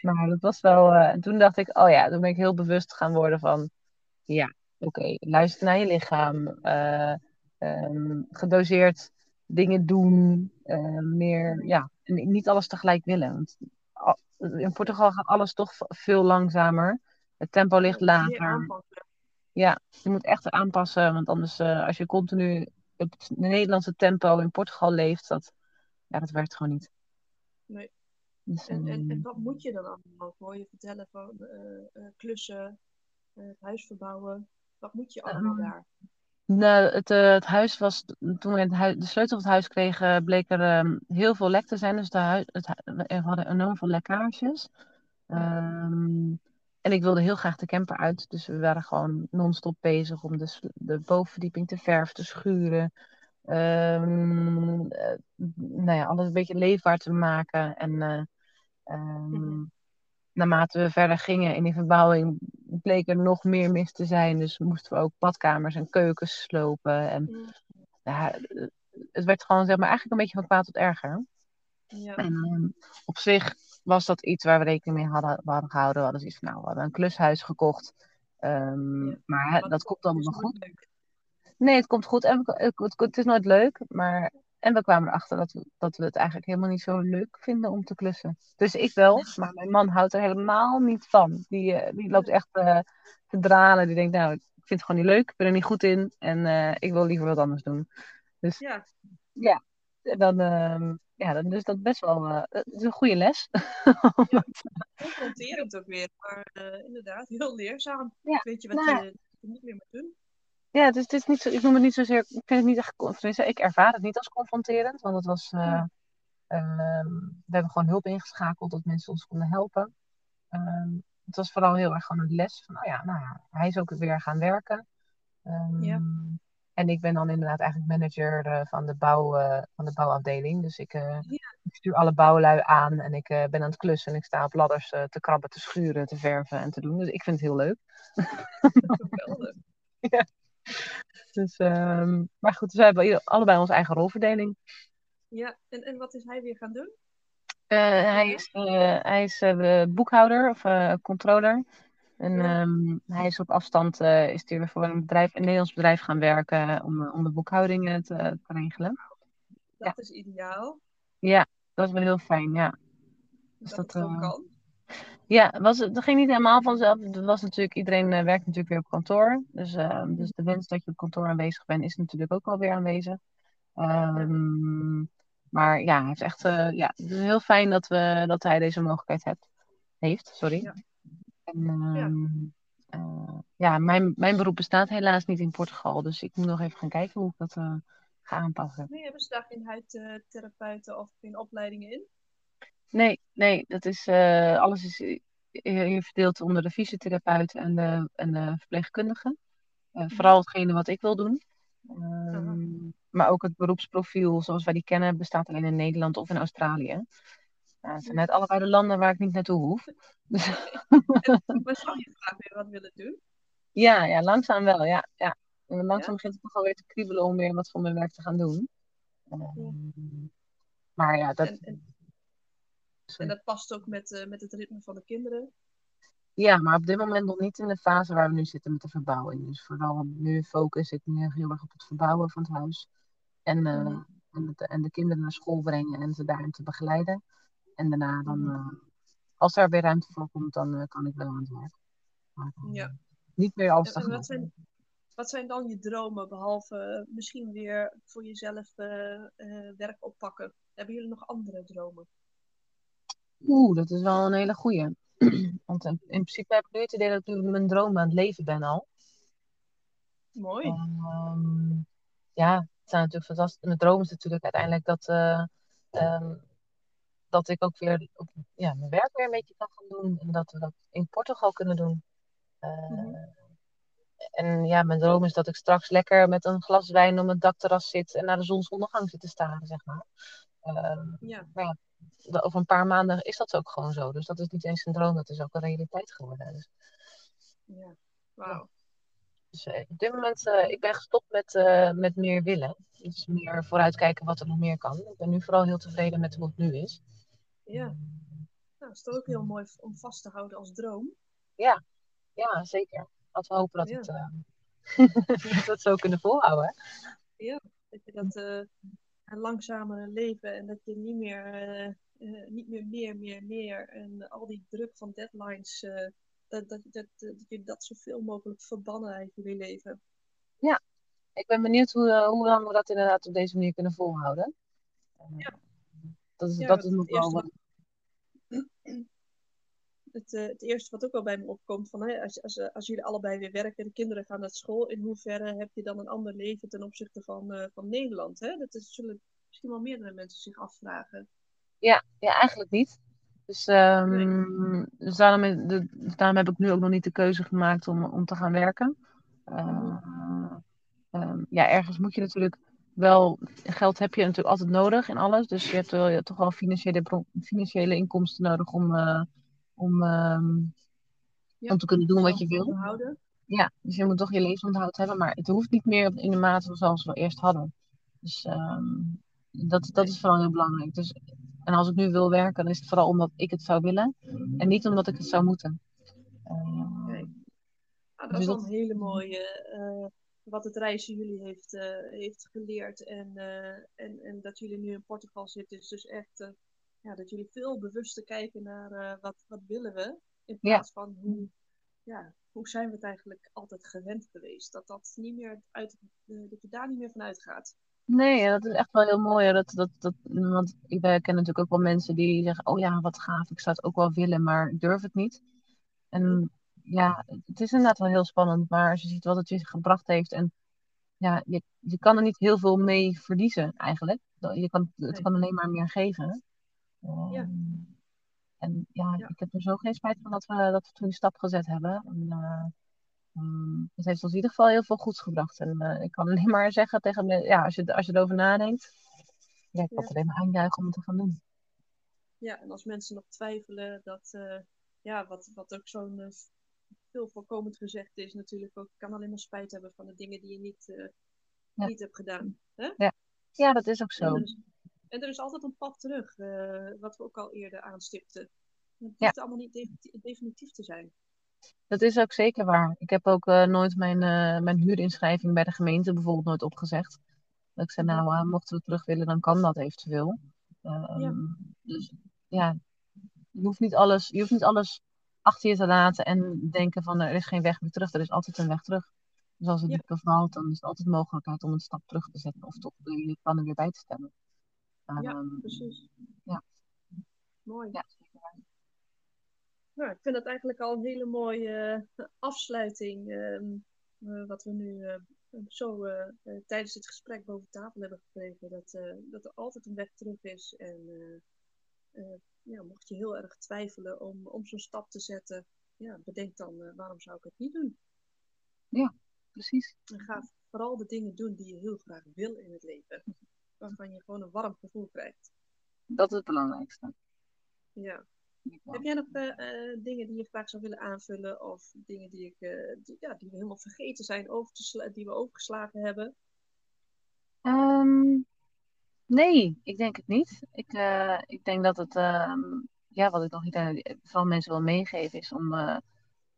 Maar dat was wel, uh, en toen dacht ik, oh ja, toen ben ik heel bewust gaan worden van, ja, oké, luister naar je lichaam. Uh, um, gedoseerd dingen doen. Uh, meer, ja, niet alles tegelijk willen. Want in Portugal gaat alles toch veel langzamer. Het tempo ligt lager. Ja, je moet echt aanpassen. Want anders, uh, als je continu op het Nederlandse tempo in Portugal leeft, dat, ja, dat werkt gewoon niet. Nee. Dus, en, en, en, wat moet je dan allemaal? Hoor je vertellen van klussen, het huis verbouwen? Wat moet je allemaal daar? Nou, het, uh, het huis was, toen we het de sleutel van het huis kregen, bleek er um, heel veel lek te zijn. Dus de huis, het, we hadden enorm veel lekkages. Um, en ik wilde heel graag de camper uit. Dus we waren gewoon non-stop bezig om de, de bovenverdieping te verven, te schuren. Um, uh, nou ja, alles een beetje leefbaar te maken. En uh, um, naarmate we verder gingen in die verbouwing, bleek er nog meer mis te zijn. Dus moesten we ook badkamers en keukens slopen. En mm. ja, het werd gewoon zeg maar, eigenlijk een beetje van kwaad tot erger. Ja. En um, op zich was dat iets waar we rekening mee hadden, hadden gehouden. We hadden zoiets van, nou, we hadden een klushuis gekocht. Um, ja, maar dat komt dan nog goed. Nee, het komt goed. En het, is nooit leuk, maar en we kwamen erachter dat we, dat we het eigenlijk helemaal niet zo leuk vinden om te klussen. Dus ik wel, maar mijn man houdt er helemaal niet van. Die, uh, die loopt echt uh, te dralen. Die denkt, nou, ik vind het gewoon niet leuk. Ik ben er niet goed in. En uh, ik wil liever wat anders doen. Dus ja, ja dan, uh, ja, dan is dat best wel is een goede les. Ja, confronterend ook weer. Maar inderdaad, heel leerzaam. Ja, Weet je wat nou, je, je niet meer moet doen? Ja, dus het is niet zo, ik noem het niet zozeer, ik vind het niet echt, tenminste, ik ervaar het niet als confronterend, want het was, uh, uh, we hebben gewoon hulp ingeschakeld dat mensen ons konden helpen. Uh, het was vooral heel erg gewoon een les van, oh ja, nou ja, hij is ook weer gaan werken. Ehm, ja. En ik ben dan inderdaad eigenlijk manager uh, van, de bouw, uh, van de bouwafdeling. Dus ik, ja. ik, stuur alle bouwlui aan en ik ben aan het klussen en ik sta op ladders te krabben, te schuren, te verven en te doen. Dus ik vind het heel leuk. Geweldig. ja. Dus, um, maar goed, dus we hebben allebei onze eigen rolverdeling. Ja, en, en wat is hij weer gaan doen? Uh, hij is, uh, hij is uh, boekhouder of controller. En ja. um, hij is op afstand is hij weer voor een, bedrijf, een Nederlands bedrijf gaan werken om, om de boekhouding te, te regelen. Dat ja. is ideaal. Ja, dat is wel heel fijn, ja. Dus dat, kan. Ja, was, het ging niet helemaal vanzelf. Het was natuurlijk, iedereen uh, werkt natuurlijk weer op kantoor. Dus, uh, dus de wens dat je op kantoor aanwezig bent, is natuurlijk ook alweer aanwezig. Um, maar ja, het is echt uh, ja, het is heel fijn dat, we, dat hij deze mogelijkheid heeft. heeft, sorry. Ja. En ehm, eh, ja, mijn, mijn beroep bestaat helaas niet in Portugal, dus ik moet nog even gaan kijken hoe ik dat ga aanpassen. Nee, hebben ze daar geen huidtherapeuten of geen opleidingen in? Nee, nee, dat is, uh, alles is hier verdeeld onder de fysiotherapeut en de, en de verpleegkundige. Uh, vooral hetgene wat ik wil doen. Um, maar ook het beroepsprofiel zoals wij die kennen bestaat alleen in Nederland of in Australië. Nou, het zijn net allebei de landen waar ik niet naartoe hoef. Dus... maar zou je graag weer wat willen doen? Ja, ja langzaam wel. Ja, ja. En langzaam begint het toch alweer te kriebelen om weer wat van mijn werk te gaan doen. Um, maar ja, dat... En, en, en dat past ook met, uh, met het ritme van de kinderen? Ja, maar op dit moment nog niet in de fase waar we nu zitten met de verbouwing. Dus vooral nu focus ik nu heel erg op het verbouwen van het huis. En, uh, mm. en, de, en, de, kinderen naar school brengen en ze daarin te begeleiden. En daarna dan, uh, als er weer ruimte voor komt, dan uh, kan ik wel aan het werk. Maar, ja. Niet meer als en, wat, zijn, wat zijn dan je dromen, behalve misschien weer voor jezelf werk oppakken? Hebben jullie nog andere dromen? Oeh, dat is wel een hele goeie. Want in, in principe heb ik nu het idee dat ik nu mijn droom aan het leven ben al. Mooi. Um, ja, het zijn natuurlijk fantastisch. Mijn droom is natuurlijk uiteindelijk dat, uh, um, dat ik ook weer op, ja, mijn werk weer een beetje kan gaan doen. En dat we dat in Portugal kunnen doen. Uh, mm-hmm. En ja, mijn droom is dat ik straks lekker met een glas wijn op het dakterras zit en naar de zonsondergang zit te staren, zeg maar. Uh, ja. Ja, over een paar maanden is dat ook gewoon zo. Dus dat is niet eens een droom, dat is ook een realiteit geworden. Dus, ja, wauw. Dus uh, op dit moment, uh, ik ben gestopt met, uh, met meer willen. Dus meer vooruitkijken wat er nog meer kan. Ik ben nu vooral heel tevreden met hoe het nu is. Ja, nou, dat is toch ook heel mooi om vast te houden als droom. Ja, ja zeker. Laten we hopen dat, ja. het, dat we het zo kunnen volhouden. Ja, dat je dat langzamere leven en dat je niet meer uh, niet meer meer, meer, meer. En al die druk van deadlines, uh, dat, dat, dat, dat, je dat zoveel mogelijk verbannen uit jullie leven. Ja, ik ben benieuwd hoe, hoe lang we dat inderdaad op deze manier kunnen volhouden. Ja. Dat is, ja, dat is nog wel wat... Het, het, eerste wat ook wel bij me opkomt, van, hè, als, als, als jullie allebei weer werken, de kinderen gaan naar school, in hoeverre heb je dan een ander leven ten opzichte van, van Nederland? Hè? Dat is, zullen misschien wel meerdere mensen zich afvragen. Ja, ja eigenlijk niet. Dus, um, nee. dus daarom, de, daarom, heb ik nu ook nog niet de keuze gemaakt om, om te gaan werken. Uh, um, ja, ergens moet je natuurlijk wel, geld heb je natuurlijk altijd nodig in alles. Dus je hebt wel, je hebt toch wel financiële, financiële inkomsten nodig om, uh, om, um, ja, om te kunnen doen wat je wil. Ja, dus je moet toch je levensonderhoud hebben, maar het hoeft niet meer in de mate zoals we eerst hadden. Dus dat, dat is vooral heel belangrijk. Dus en als ik nu wil werken, dan is het vooral omdat ik het zou willen en niet omdat ik het zou moeten. Uh, nee. nou, dat is wel een hele mooie, uh, wat het reizen jullie heeft, uh, heeft geleerd. En, en, en dat jullie nu in Portugal zitten, is dus echt ja, dat jullie veel bewuster kijken naar wat, wat willen we. In plaats ja. van hoe, ja, hoe zijn we het eigenlijk altijd gewend geweest. Dat, dat, niet meer uit, dat je daar niet meer van uitgaat. Nee, dat is echt wel heel mooi. Dat, dat, dat, want ik ken natuurlijk ook wel mensen die zeggen: Oh ja, wat gaaf, ik zou het ook wel willen, maar ik durf het niet. En ja, het is inderdaad wel heel spannend, maar als je ziet wat het je gebracht heeft en ja, je, je kan er niet heel veel mee verliezen eigenlijk. Je kan, het kan alleen maar meer geven. Ja. Um, en ja, ja, ik heb er zo geen spijt van dat we, dat we toen die stap gezet hebben. En, uh, Um, het heeft ons in ieder geval heel veel goeds gebracht. En uh, ik kan alleen maar zeggen tegen me, ja, als je, als je erover nadenkt, ja, ik kan ja. alleen maar aanjuichen om het te gaan doen. Ja, en als mensen nog twijfelen, dat, ja, wat, wat ook zo'n veel voorkomend gezegd is, natuurlijk ook, kan alleen maar spijt hebben van de dingen die je niet, ja. niet hebt gedaan. Hè? Ja. ja, dat is ook zo. En is, en er is altijd een pad terug, wat we ook al eerder aanstipten. Het hoeft allemaal niet definitief te zijn. Dat is ook zeker waar. Ik heb ook uh, nooit mijn, uh, mijn huurinschrijving bij de gemeente bijvoorbeeld nooit opgezegd. Dat ik zei, nou, mochten we terug willen, dan kan dat eventueel. ja. Dus ja, je hoeft, niet alles, je hoeft niet alles achter je te laten en denken van er is geen weg meer terug. Er is altijd een weg terug. Dus als het Ja. niet bevalt, dan is er altijd mogelijkheid om een stap terug te zetten of toch je plannen weer bij te stellen. Ja, Ehm, precies. ja. Mooi. ja, zeker nou, ik vind dat eigenlijk al een hele mooie afsluiting. Ehm, wat we nu zo tijdens het gesprek boven tafel hebben gekregen. Dat, dat er altijd een weg terug is. En ja, mocht je heel erg twijfelen om, om zo'n stap te zetten, ja, bedenk dan waarom zou ik het niet doen. Ja, precies. En ga vooral de dingen doen die je heel graag wil in het leven. Waarvan je gewoon een warm gevoel krijgt. Dat is het belangrijkste. Ja. Heb jij nog uh, dingen die je graag zou willen aanvullen? Of dingen die, ik, uh, die, ja, die we helemaal vergeten zijn, over te die we overgeslagen hebben? Um, nee, ik denk het niet. Ik, ik denk dat het, ehm, ja, wat ik nog niet van mensen wil meegeven, is om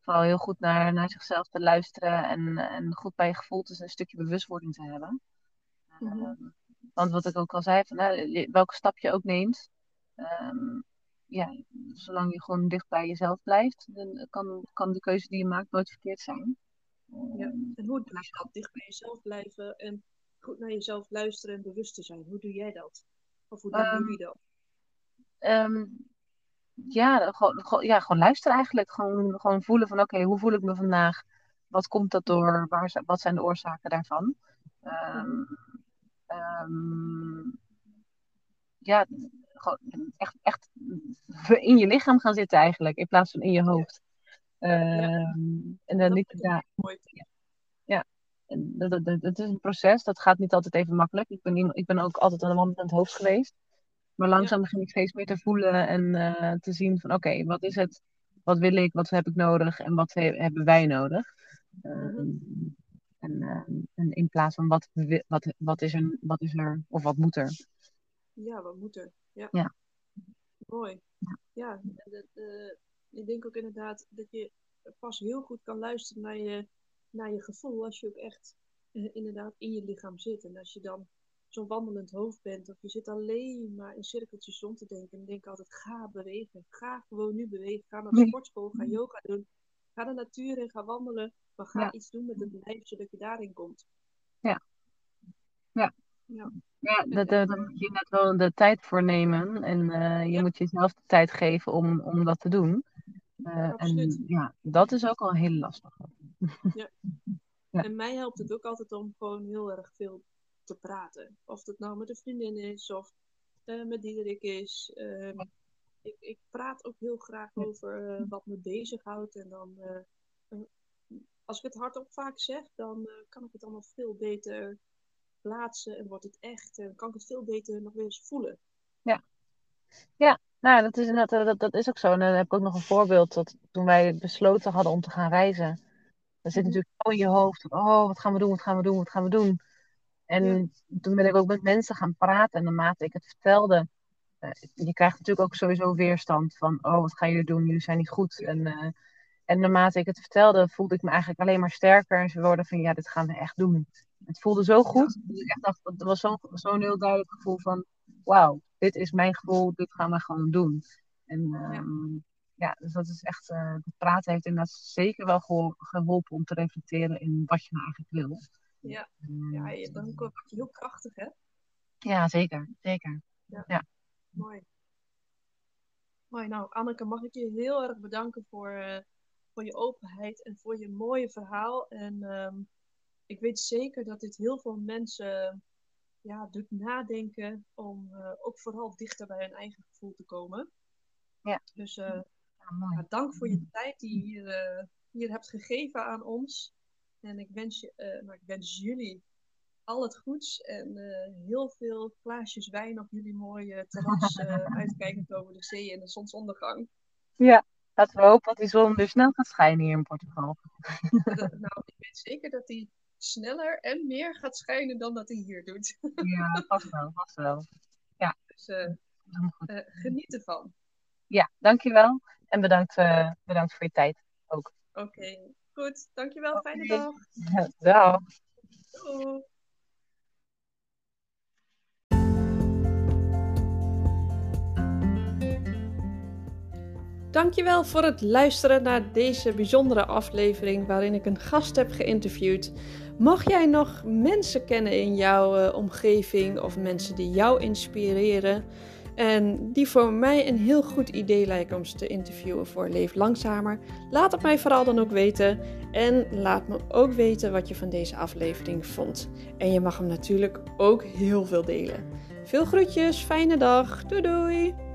vooral heel goed naar, naar zichzelf te luisteren en, en goed bij je gevoel te een stukje bewustwording te hebben. Mhm. Ehm, want wat ik ook al zei, van, welke stap je ook neemt, um, ja, zolang je gewoon dicht bij jezelf blijft, dan kan, kan de keuze die je maakt nooit verkeerd zijn. Ja. Ehm, en hoe doe je dat? Dicht bij jezelf blijven en goed naar jezelf luisteren en bewust te zijn. Hoe doe jij dat? Of hoe doen jullie dat? ja, gewoon, ja, gewoon luisteren eigenlijk. Gewoon, gewoon voelen van oké, hoe voel ik me vandaag? Wat komt dat door? Waar, wat zijn de oorzaken daarvan? Um, um, ja, gewoon echt, echt in je lichaam gaan zitten eigenlijk, in plaats van in je hoofd. Um, en dan niet, ja, ja. Dat, dat, dat, is een proces, dat gaat niet altijd even makkelijk. Ik ben, ik ben ook altijd aan de wandelend hoofd geweest. Maar langzaam begin ik steeds meer te voelen en uh, te zien van oké, wat is het? Wat wil ik? Wat heb ik nodig? En wat he hebben wij nodig? Uh, uh, en, in plaats van wat, wat, wat, is er, wat is er of wat moet er? Ja, wat moet er? Ja. ja. Mooi. Ja, ik denk ook inderdaad dat je pas heel goed kan luisteren naar je, naar je gevoel als je ook echt inderdaad in je lichaam zit. En als je dan zo'n wandelend hoofd bent. Of je zit alleen maar in cirkeltjes rond te denken. En denk altijd, ga bewegen. Ga gewoon nu bewegen. Ga naar de sportschool. Ga yoga doen. Ga de natuur in. Ga wandelen. Maar ga iets doen met het lijf, zodat je daarin komt. Ja. Ja. Ja, ja dat, daar moet je net wel de tijd voor nemen. En uh, je moet jezelf de tijd geven om, om dat te doen. Uh, en ja, dat is ook al heel lastig. Ja. ja. En mij helpt het ook altijd om gewoon heel erg veel te praten. Of het nou met een vriendin is of uh, met Diederik is. Ehm, ik, ik, praat ook heel graag over wat me bezighoudt. En dan, als ik het hardop vaak zeg, dan kan ik het allemaal veel beter plaatsen en wordt het echt. En kan ik het veel beter nog weer eens voelen. Ja, ja nou, dat is, inderdaad, dat, dat is ook zo. En dan heb ik ook nog een voorbeeld. Dat toen wij besloten hadden om te gaan reizen. Dan zit mhm. natuurlijk zo in je hoofd. Oh, wat gaan we doen, wat gaan we doen, wat gaan we doen? En toen ben ik ook met mensen gaan praten. En naarmate ik het vertelde, uh, je krijgt natuurlijk ook sowieso weerstand van, oh, wat gaan jullie doen? Jullie zijn niet goed. En, uh, en naarmate ik het vertelde, voelde ik me eigenlijk alleen maar sterker. En ze worden van, ja, dit gaan we echt doen. Het voelde zo goed. Dus ik echt dacht, het was zo'n zo heel duidelijk gevoel van, wauw, dit is mijn gevoel, dit gaan we gewoon doen. En um, ja. dus dat is echt, uh, het praten heeft inderdaad zeker wel geholpen om te reflecteren in wat je nou eigenlijk wil. Ja, ja dan word je heel krachtig, hè? Ja, zeker. Zeker. Ja. ja. Mooi. Mooi. Nou, Anneke, mag ik je heel erg bedanken voor, uh, voor je openheid en voor je mooie verhaal. En um, ik weet zeker dat dit heel veel mensen ja, doet nadenken om uh, ook vooral dichter bij hun eigen gevoel te komen. Ja. Dus uh, ja, dank voor je tijd die je hier, hier hebt gegeven aan ons. En ik wens, je, nou, ik wens jullie al het goeds en heel veel glaasjes wijn op jullie mooie terras, uitkijkend over de zee en de zonsondergang. Ja, laten we hopen dat die zon weer snel gaat schijnen hier in Portugal. nou, ik weet zeker dat die sneller en meer gaat schijnen dan dat hij hier doet. ja, vast wel, vast wel. Ja. Dus geniet ervan. Ja, dankjewel. En bedankt, bedankt voor je tijd ook. Oké. Goed, dankjewel. Fijne dag. Dag. Doei. Dankjewel voor het luisteren naar deze bijzondere aflevering waarin ik een gast heb geïnterviewd. Mag jij nog mensen kennen in jouw uh, omgeving of mensen die jou inspireren? En die voor mij een heel goed idee lijken om ze te interviewen voor Leef Langzamer. Laat het mij vooral dan ook weten. En laat me ook weten wat je van deze aflevering vond. En je mag hem natuurlijk ook heel veel delen. Veel groetjes, fijne dag. Doei doei!